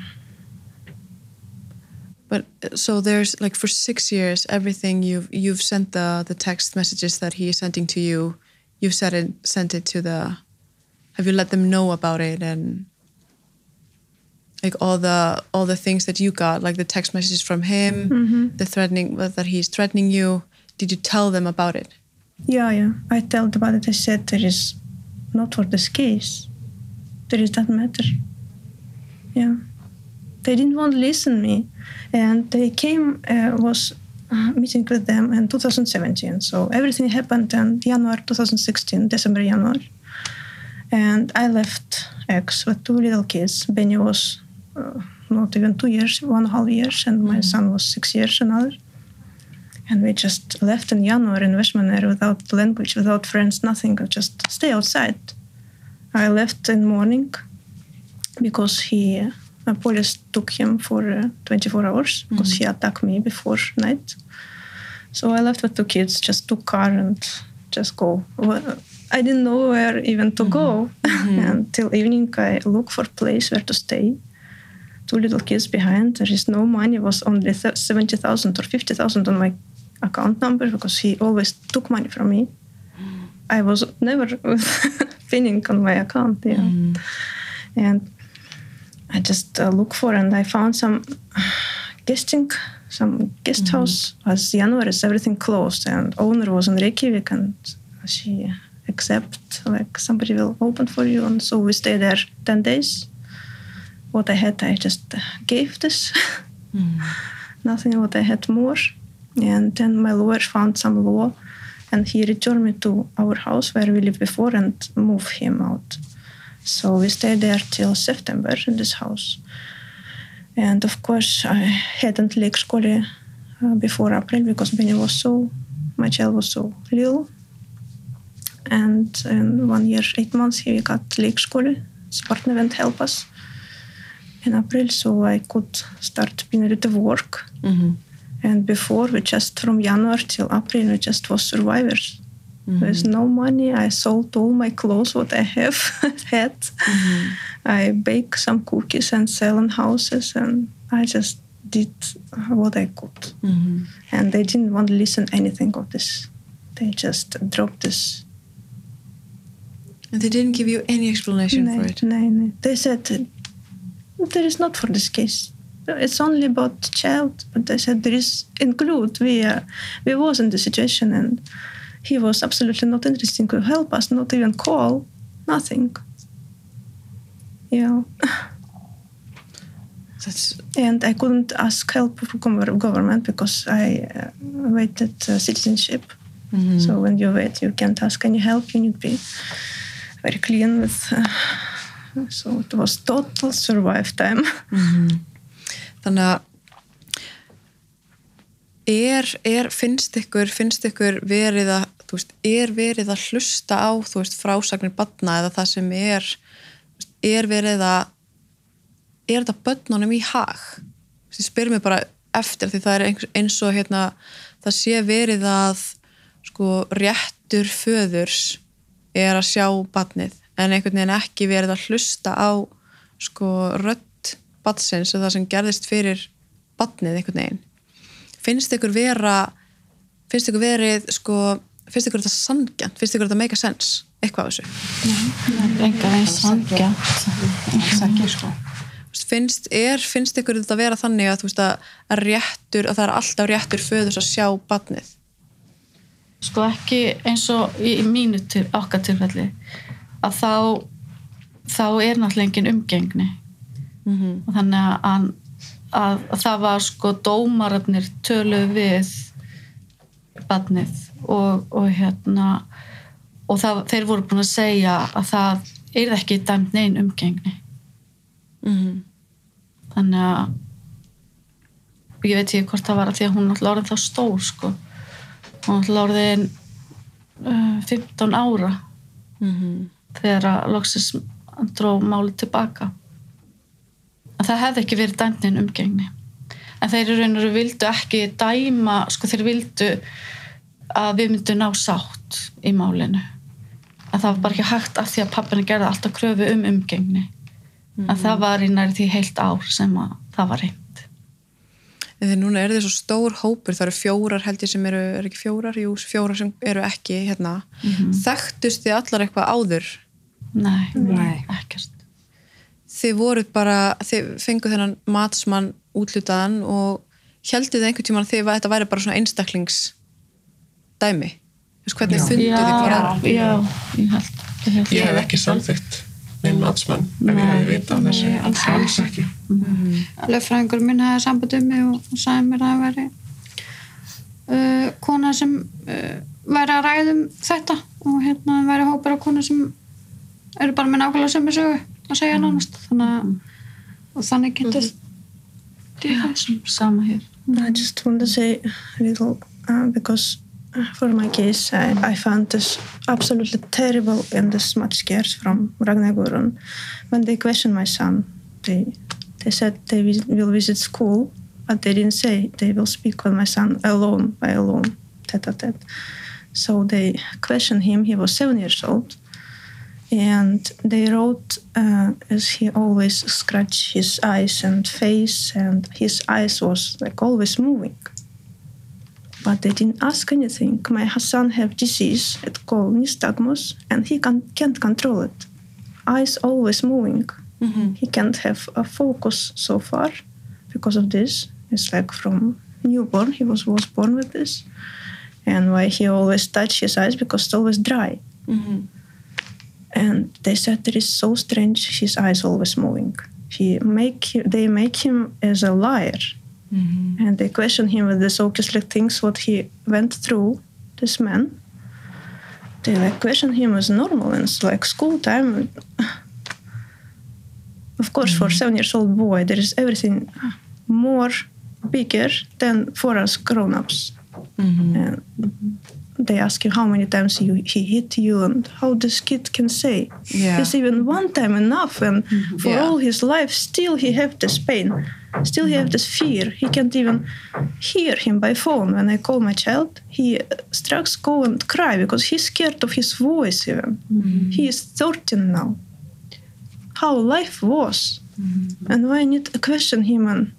But uh, so there's like for six years, everything you've you've sent the the text messages that he is sending to you, you've said it sent it to the. Have you let them know about it and like all the all the things that you got, like the text messages from him, the threatening that he's threatening you? Did you tell them about it? yeah, yeah. I told about it. I said there is not for this case. There is that matter. Yeah, they didn't want to listen to me, and they came uh, was uh, meeting with them in 2017. So everything happened in January 2016, December, January, and I left X with two little kids. Benny was uh, not even two years, one half years, and my son was six years another. And we just left in January in Westmaner without language, without friends, nothing. Just stay outside. I left in morning because he, uh, police took him for uh, 24 hours because he attacked me before night. So I left with two kids, just took car and just go. Well, I didn't know where even to go until evening. I look for place where to stay. Two little kids behind. There is no money. It was only seventy thousand or fifty thousand on my account number because he always took money from me. I was never pinning on my account. Yeah, and I just uh, look for and I found some guesting, some guest house. As January, is everything closed, and owner was in Reykjavik, and she accept like somebody will open for you, and so we stay there ten days. What I had, I just uh, gave this. Nothing what I had more, and then my lawyer found some law, and he returned me to our house where we lived before and moved him out. So we stayed there till September in this house. And of course, I hadn't lekskole uh, before April because Benny was so, my child was so little. And in one year, eight months, he got lekskole. His partner went help us in April, so I could start of work. And before, we just from January till April, we just was survivors. There's no money. I sold all my clothes what I have had. I bake some cookies and sell in houses, and I just did what I could. And they didn't want to listen anything of this. They just dropped this. And they didn't give you any explanation for Nee, it. nee, nee. They said there is not for this case. It's only about child. But they said there is include. We uh, we was in the situation and he was absolutely not interested to help us, not even call, nothing. Yeah. That's, And I couldn't ask help from gov- government because I uh, waited uh, citizenship. So when you wait, you can't ask any help. You need to be very clean with. Uh, so it was total survive time. þannig að er, er, finnst ykkur finnst ykkur verið að þú veist, er verið að hlusta á þú veist, frásagnir badna eða það sem er er verið að er þetta börnunum í hag? Ég spyr mér bara eftir því það er eins og hérna það sé verið að sko réttur föðurs er að sjá badnið en einhvern veginn ekki verið að hlusta á sko rödd badsins og það sem gerðist fyrir badnið einhvern veginn finnst ykkur vera finnst ykkur verið sko finnst ykkur þetta sangjant, finnst ykkur þetta make a sense? Eitthvað af þessu? Enga veginn sangjant ekki sko. Finnst, er, finnst ykkur þetta vera þannig að, þú veist, að, að réttur að það er alltaf réttur föðus að sjá badnið sko ekki eins og í mínu til, okkar tilfelli að þá þá er náttúrulega engin umgengni. Mm og þannig að, að, að, að það var sko dómararnir töluð við badnið og, og hérna og það, þeir voru búin að segja að það er ekki dæmt neinn umgengni. -hmm. þannig að ég veit ekki hvort það var að því að hún náttúrulega orðin þá stór sko. Hún náttúrulega orðin uh, 15 ára. Þegar að loksins dró máli tilbaka en það hefði ekki verið dæmnin umgengni. En þeir eru veru vildu ekki dæma sko þeir vildu að við myndum ná sátt í málinu. Að það var bara ekki hægt af því að pappina gerði alltaf kröfu um umgengni. En það var í næri því heilt ár sem að það var reynd En þegar núna er þið svo stór hópur, það eru fjórar held ég sem eru, er ekki fjórar, jú, fjórar sem eru ekki hérna. Þekktust þið allar eitthvað áður? Nei, Nei. ekkert Þið voruð bara, þið fenguð þennan matsmann útlutaðan og heldið þið einhvern tímann að þið að þetta væri bara svona einstaklingsdæmi? Hvernig funduð þið bara? já, ég held, ég held Ég hef ekki samþygt minn matsmann ef ég hef vita af þessu. Alls Alls ekki. lögfræðingur minn hafði samband um mig og, sagði mér að það væri uh, kona sem uh, væri að ræðum þetta og hérna væri hópur af kona sem eru bara með nákvæmlega sömu sögu að segja nánast þannig að og þannig getur sama hér I just want to say a little uh, because uh, for my case, I, I found this absolutely terrible and this much scares from Ragnar Gurun. When they questioned my son, they they said they vis- will visit school, but they didn't say they will speak with my son alone, by alone, tete a tete. So they questioned him. He was seven years old, and they wrote uh, as he always scratched his eyes and face and his eyes was like always moving. But they didn't ask anything. My son have disease it's called nystagmus and he can, can't control it. Eyes always moving. He can't have a focus so far because of this. It's like from newborn. He was, was born with this. And why he always touch his eyes? Because it's always dry and they said it is so strange his eyes always moving. He make they make him as a liar. Mm-hmm. And they question him with this obviously things what he went through this man. They like question him as normal and it's like school time. Of course for mm-hmm. seven years old boy there is everything more bigger than for us grown-ups. Mm-hmm. And they ask you how many times you, he hit you and how this kid can say. Yeah. is even one time enough and mm-hmm. for Yeah. all his life still he have this pain. Still he have this fear. He can't even hear him by phone. When i call my child he struck go and cry because he's scared of his voice even. Mm-hmm. He is 13 now. How life was. Mm-hmm. And why I need to question him and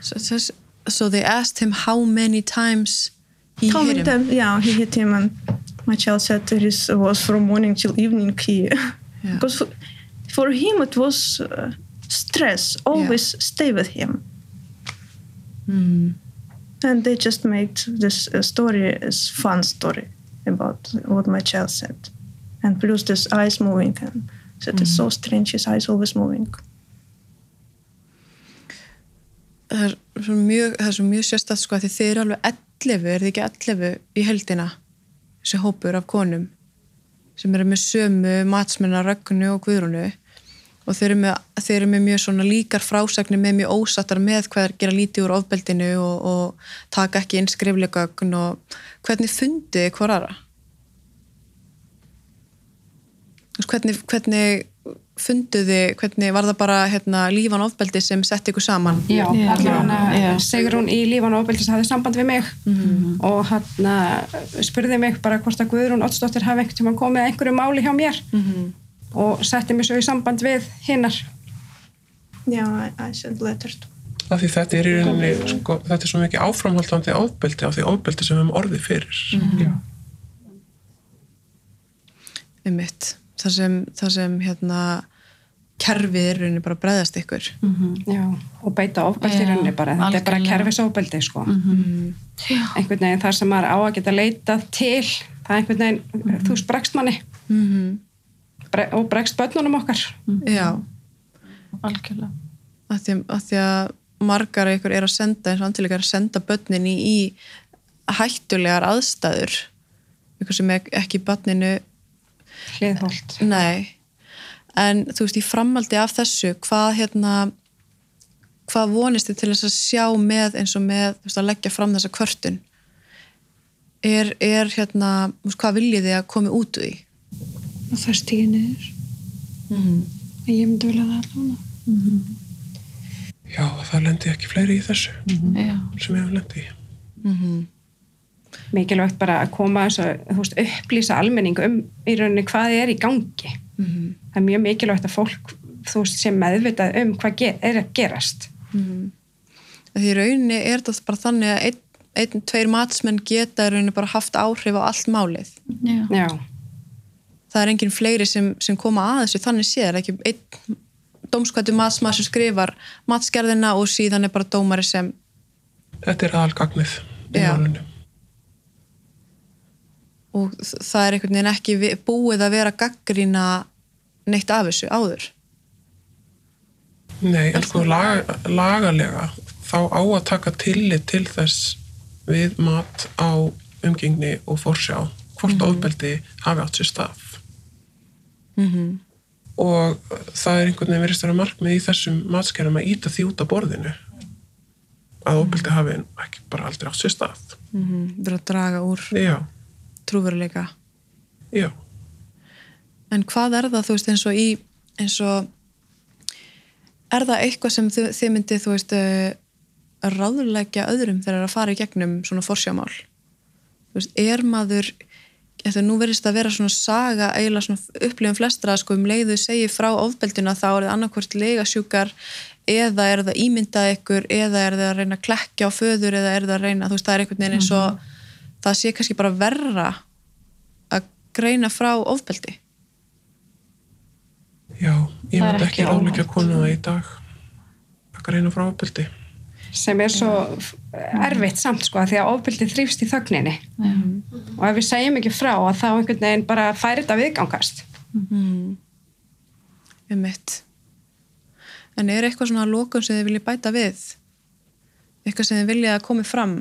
So, so, so they asked him how many times him. times yeah he hit him and my child said it is, was from morning till evening he. Because for him it was uh, stress. Always stay with him. Mhm. and they just made this uh, story as fun story about what my child said. And plus this eyes moving and that is so strange his eyes always moving. Það er svo mjög, mjög sérstætt sko að þið eru alveg 11, er þið ekki 11 í heldina, þessi hópur af konum sem eru með sömu matsmenna Rögnu og Guðrúnu og þeir eru með, þeir eru með mjög svona líkar frásagnir með mjög ósattar með hvað er gera lítið úr ofbeldinu og, og taka ekki inn skriflegögn og hvernig fundið hvor aðra? Hvernig, hvernig funduð þið, hvernig var það bara hérna, lífan ofbeldi sem sett ykkur saman? Já, Já. allavega Já. Sigrún í lífan og ofbeldis hafði samband við mig og hann spurði mig bara hvort að Guðrún Oddsdóttir hafi einhvern tímann komið einhverju máli hjá mér og setti mig svo í samband við hinnar. yeah I, I sent letter to af því þetta er í rauninni sko, þetta er svo mikið áframhaldandi ofbeldi af því ofbeldi sem við höfum orðið fyrir Já. um mitt þar sem, þar sem hérna kerfið er rauninni bara að bregðast ykkur. Já, og beita ofbeldi rauninni bara. Þetta er bara kerfisofbeldi, sko. Já. Einhvern veginn þar sem maður á að geta leitað til, það er einhvern veginn, þú sprekst manni. Bre og bregst börnunum okkar. já, algjörlega. Að því að, því að margar af ykkur er að senda eins og antilega er að senda börnin í, í hættulegar aðstæður. Ykkur sem er ekki börninu Hliðholt. nei. En þú veist í framaldi af þessu hvað hérna hvað vonist þið til þess að sjá með eins og með veist, að leggja fram þessa kvörtun? Er, er hérna veist, hvað viljið þið að komi út úr því? Og það stíði niður. En ég myndi vilja það allavega. Já, það lendi ekki fleiri í þessu Já. sem hefur lendi í Mikilvægt bara að koma þess að, þú veist, upplýsa almenning um í rauninni hvað er í gangi. Það er mjög mikilvægt að fólk, þú veist, sé meðvitað um hvað er að gerast. því í rauninni er þetta bara þannig að einn, einn, tveir matsmenn geta í rauninni bara haft áhrif á allt málið Já. Já, það er enginn fleiri sem, sem koma að þessu þannig séð, það er ekki einn dómskvættu matsmaður sem skrifar matsgerðina og síðan er bara dómari sem Þetta er aðalgagnið í Já. Og það er einhvern veginn ekki búið að vera gaggrína neitt af þessu áður? Nei, en sko lag, lagalega þá á að taka tillit til þess við mat á umgengni og forsjá hvort ofbeldi hafi átt sér stað. Mm og það er einhvern veginn verið stæra markmið í þessum matskerum að íta því út af borðinu að ofbeldi hafi ekki bara aldrei átt sér stað. -hmm. vera að draga úr Já, trúveruleika. Já. En hvað er það þú veist eins og í eins og er það eitthvað sem þið, þið myndið þú veist eh, ráðulegja öðrum þegar það er að fara í gegnum svona forsjámál þú veist, er maður Þetta nú verðist að vera svona saga eiginlega svona upplifum flestra sko um leiðu segi frá ofbeldina þá er það annarkvort legasjúkar eða er það ímyndað ykkur eða er það að reyna að klekja á föður eða er það að reyna, þú veist það er einhvern veginn eins og það sé kannski bara verra að greina frá ofbeldi. Já, ég Það myndi ekki ekki ráðleika óvænt. konu það í dag að greina frá ofbeldi. Sem er svo erfitt samt, sko, því að ofbeldi þrýfst í þögninni. Og ef við segjum ekki frá að þá einhvern veginn bara færi þetta viðgangast. um mitt en er eitthvað svona lókun sem þið viljið bæta við? Eitthvað sem þið viljið að komi fram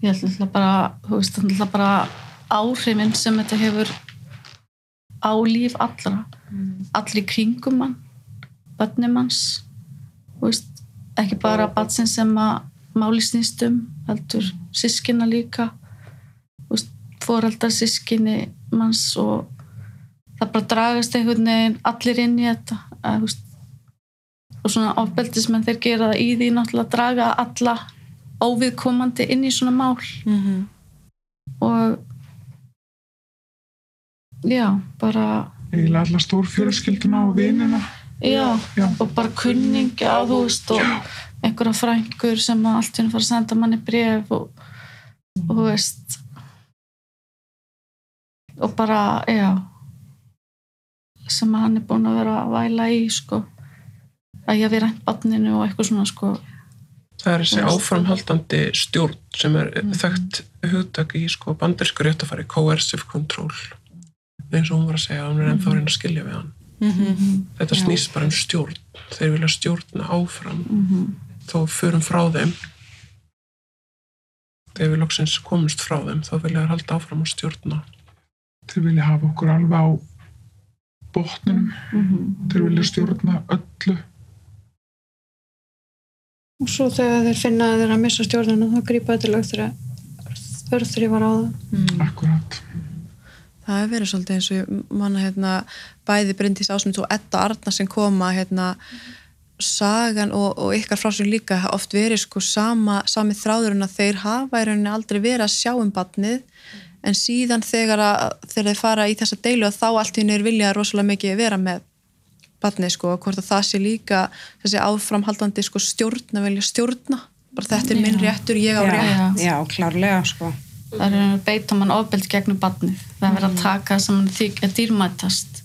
ég alltaf bara þú veist, alltaf bara áhrifin sem þetta hefur á líf allra. Allir í kringum mann börnum hans ekki bara batsin sem að máli snýst um heldur sískina líka. Foreldar sískinni manns og það bara dragast einhvern veginn allir inn í þetta að, veist, og svona ofbeldismenn þeir gera það í því náttúrulega að draga alla óviðkomandi inn í svona mál. Mm -hmm. og já, bara eiginlega alla stór fjölskylduna og vinina. Já, Já. og bara kunningja þú veist og einhverja frængur sem að allt hérna fara að senda manni bref og, og þú veist. Og bara, já sem að hann er búin að vera að væla í sko. Að ég hafi rænt barninu og eitthvað svona sko Það er þessi áframhaldandi stjórn sem er þekkt hugtak í sko bandersku réttafari, coercive control eins og hún var að segja, hún er ennþá að reyna að skilja við hann. Þetta snýst bara um stjórn. Þeir vilja stjórna áfram þó við förum frá þeim þegar við loksins komumst frá þeim þá vilja þær halda áfram að stjórna. Þeir vilja hafa okkur alveg á botninum. Þeir vilja stjórna öllu. Og svo þegar þeir finna að þeir að missa stjórnuna þá grípa þetta lög þegar þörþrýfar á það. Akkurat. Það hefur verið svolítið eins og ég manna hérna, bæði Bryndís Ásmund og Edda Arna sem koma hérna, sagan og, og ykkar frásum líka oft verið sko sama, sami þráðurinn að þeir hafa í rauninni aldrei verið að sjá um batnið en síðan þegar, að, þegar þeir fara í þessa deilu að þá allt í er vilja rosalega mikið vera með batnið sko og hvort að það sé líka þessi áframhaldandi sko stjórn að velja stjórna. Bara þetta er minn réttur, ég á já, rétt. Já, klárlega sko. Það er að beita mann ofbeld gegnum barnið. Það er verið að taka sem hann þykja dýrmætast.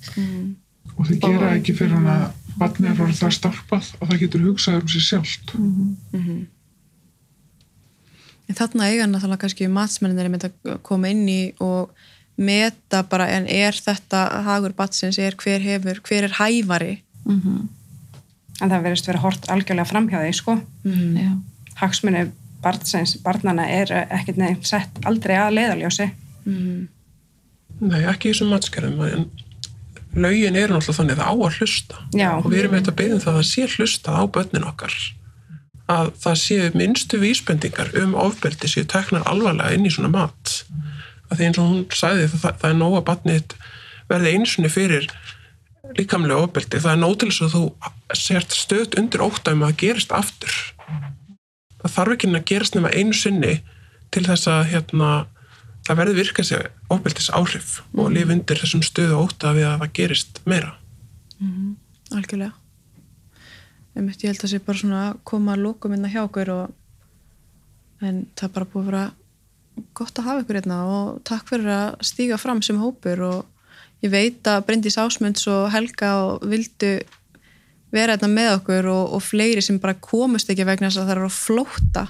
Og þeir gera ekki fyrir hann að barnið er orðið það starpað og það getur hugsað um sér sjálft. En þarna eiga náttúrulega kannski matsmenninir er að koma inn í og meta bara en er þetta hagur batsins, er hver hefur, hver er hæfari? En það verðist vera hort algjörlega framhjá því sko. Mm. já, hagsmunni barnsins, barnana er ekkert nefn sett aldrei að leiðaljósi Mm. Nei, ekki í þessum matskerðum en lögin eru náttúrulega þannig að það á að hlusta. Já. og við erum eitthvað beðin það að það sé hlustað á börnin okkar. Að það séu minnstu vísbendingar um ofbeldi séu teknar alvarlega inn í svona mat að því eins og hún sagði það, það, er nóg að barnið verði einsunni fyrir líkamlega ofbeldi. Það er nóg til þess að þú sért stöðt undir óttæðum að það gerist aftur. Það þarf ekki að gerast nema einu sinni til þess að hérna, það verði virka sér ofbeldis áhrif og lifa undir þessum stöðu óta við að það gerist meira. Algjörlega. Einmitt, ég held að það sé bara svona að koma að lókum inn hjá okkur og en það er bara búið að vera gott að hafa ykkur hérna og takk fyrir að stíga fram sem hópur og ég veit að Bryndís Ásmunds og Helga og vildu vera hérna með okkur og, og fleiri sem bara komust ekki vegna þess að það eru að flótta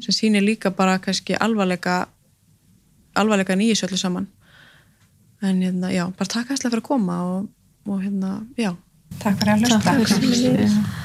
sem sýnir líka bara kannski alvarleika alvarleika nýjus öllu saman. En hérna, já, bara takk hæslega fyrir að koma og, og hérna, já. Takk fyrir að hlusta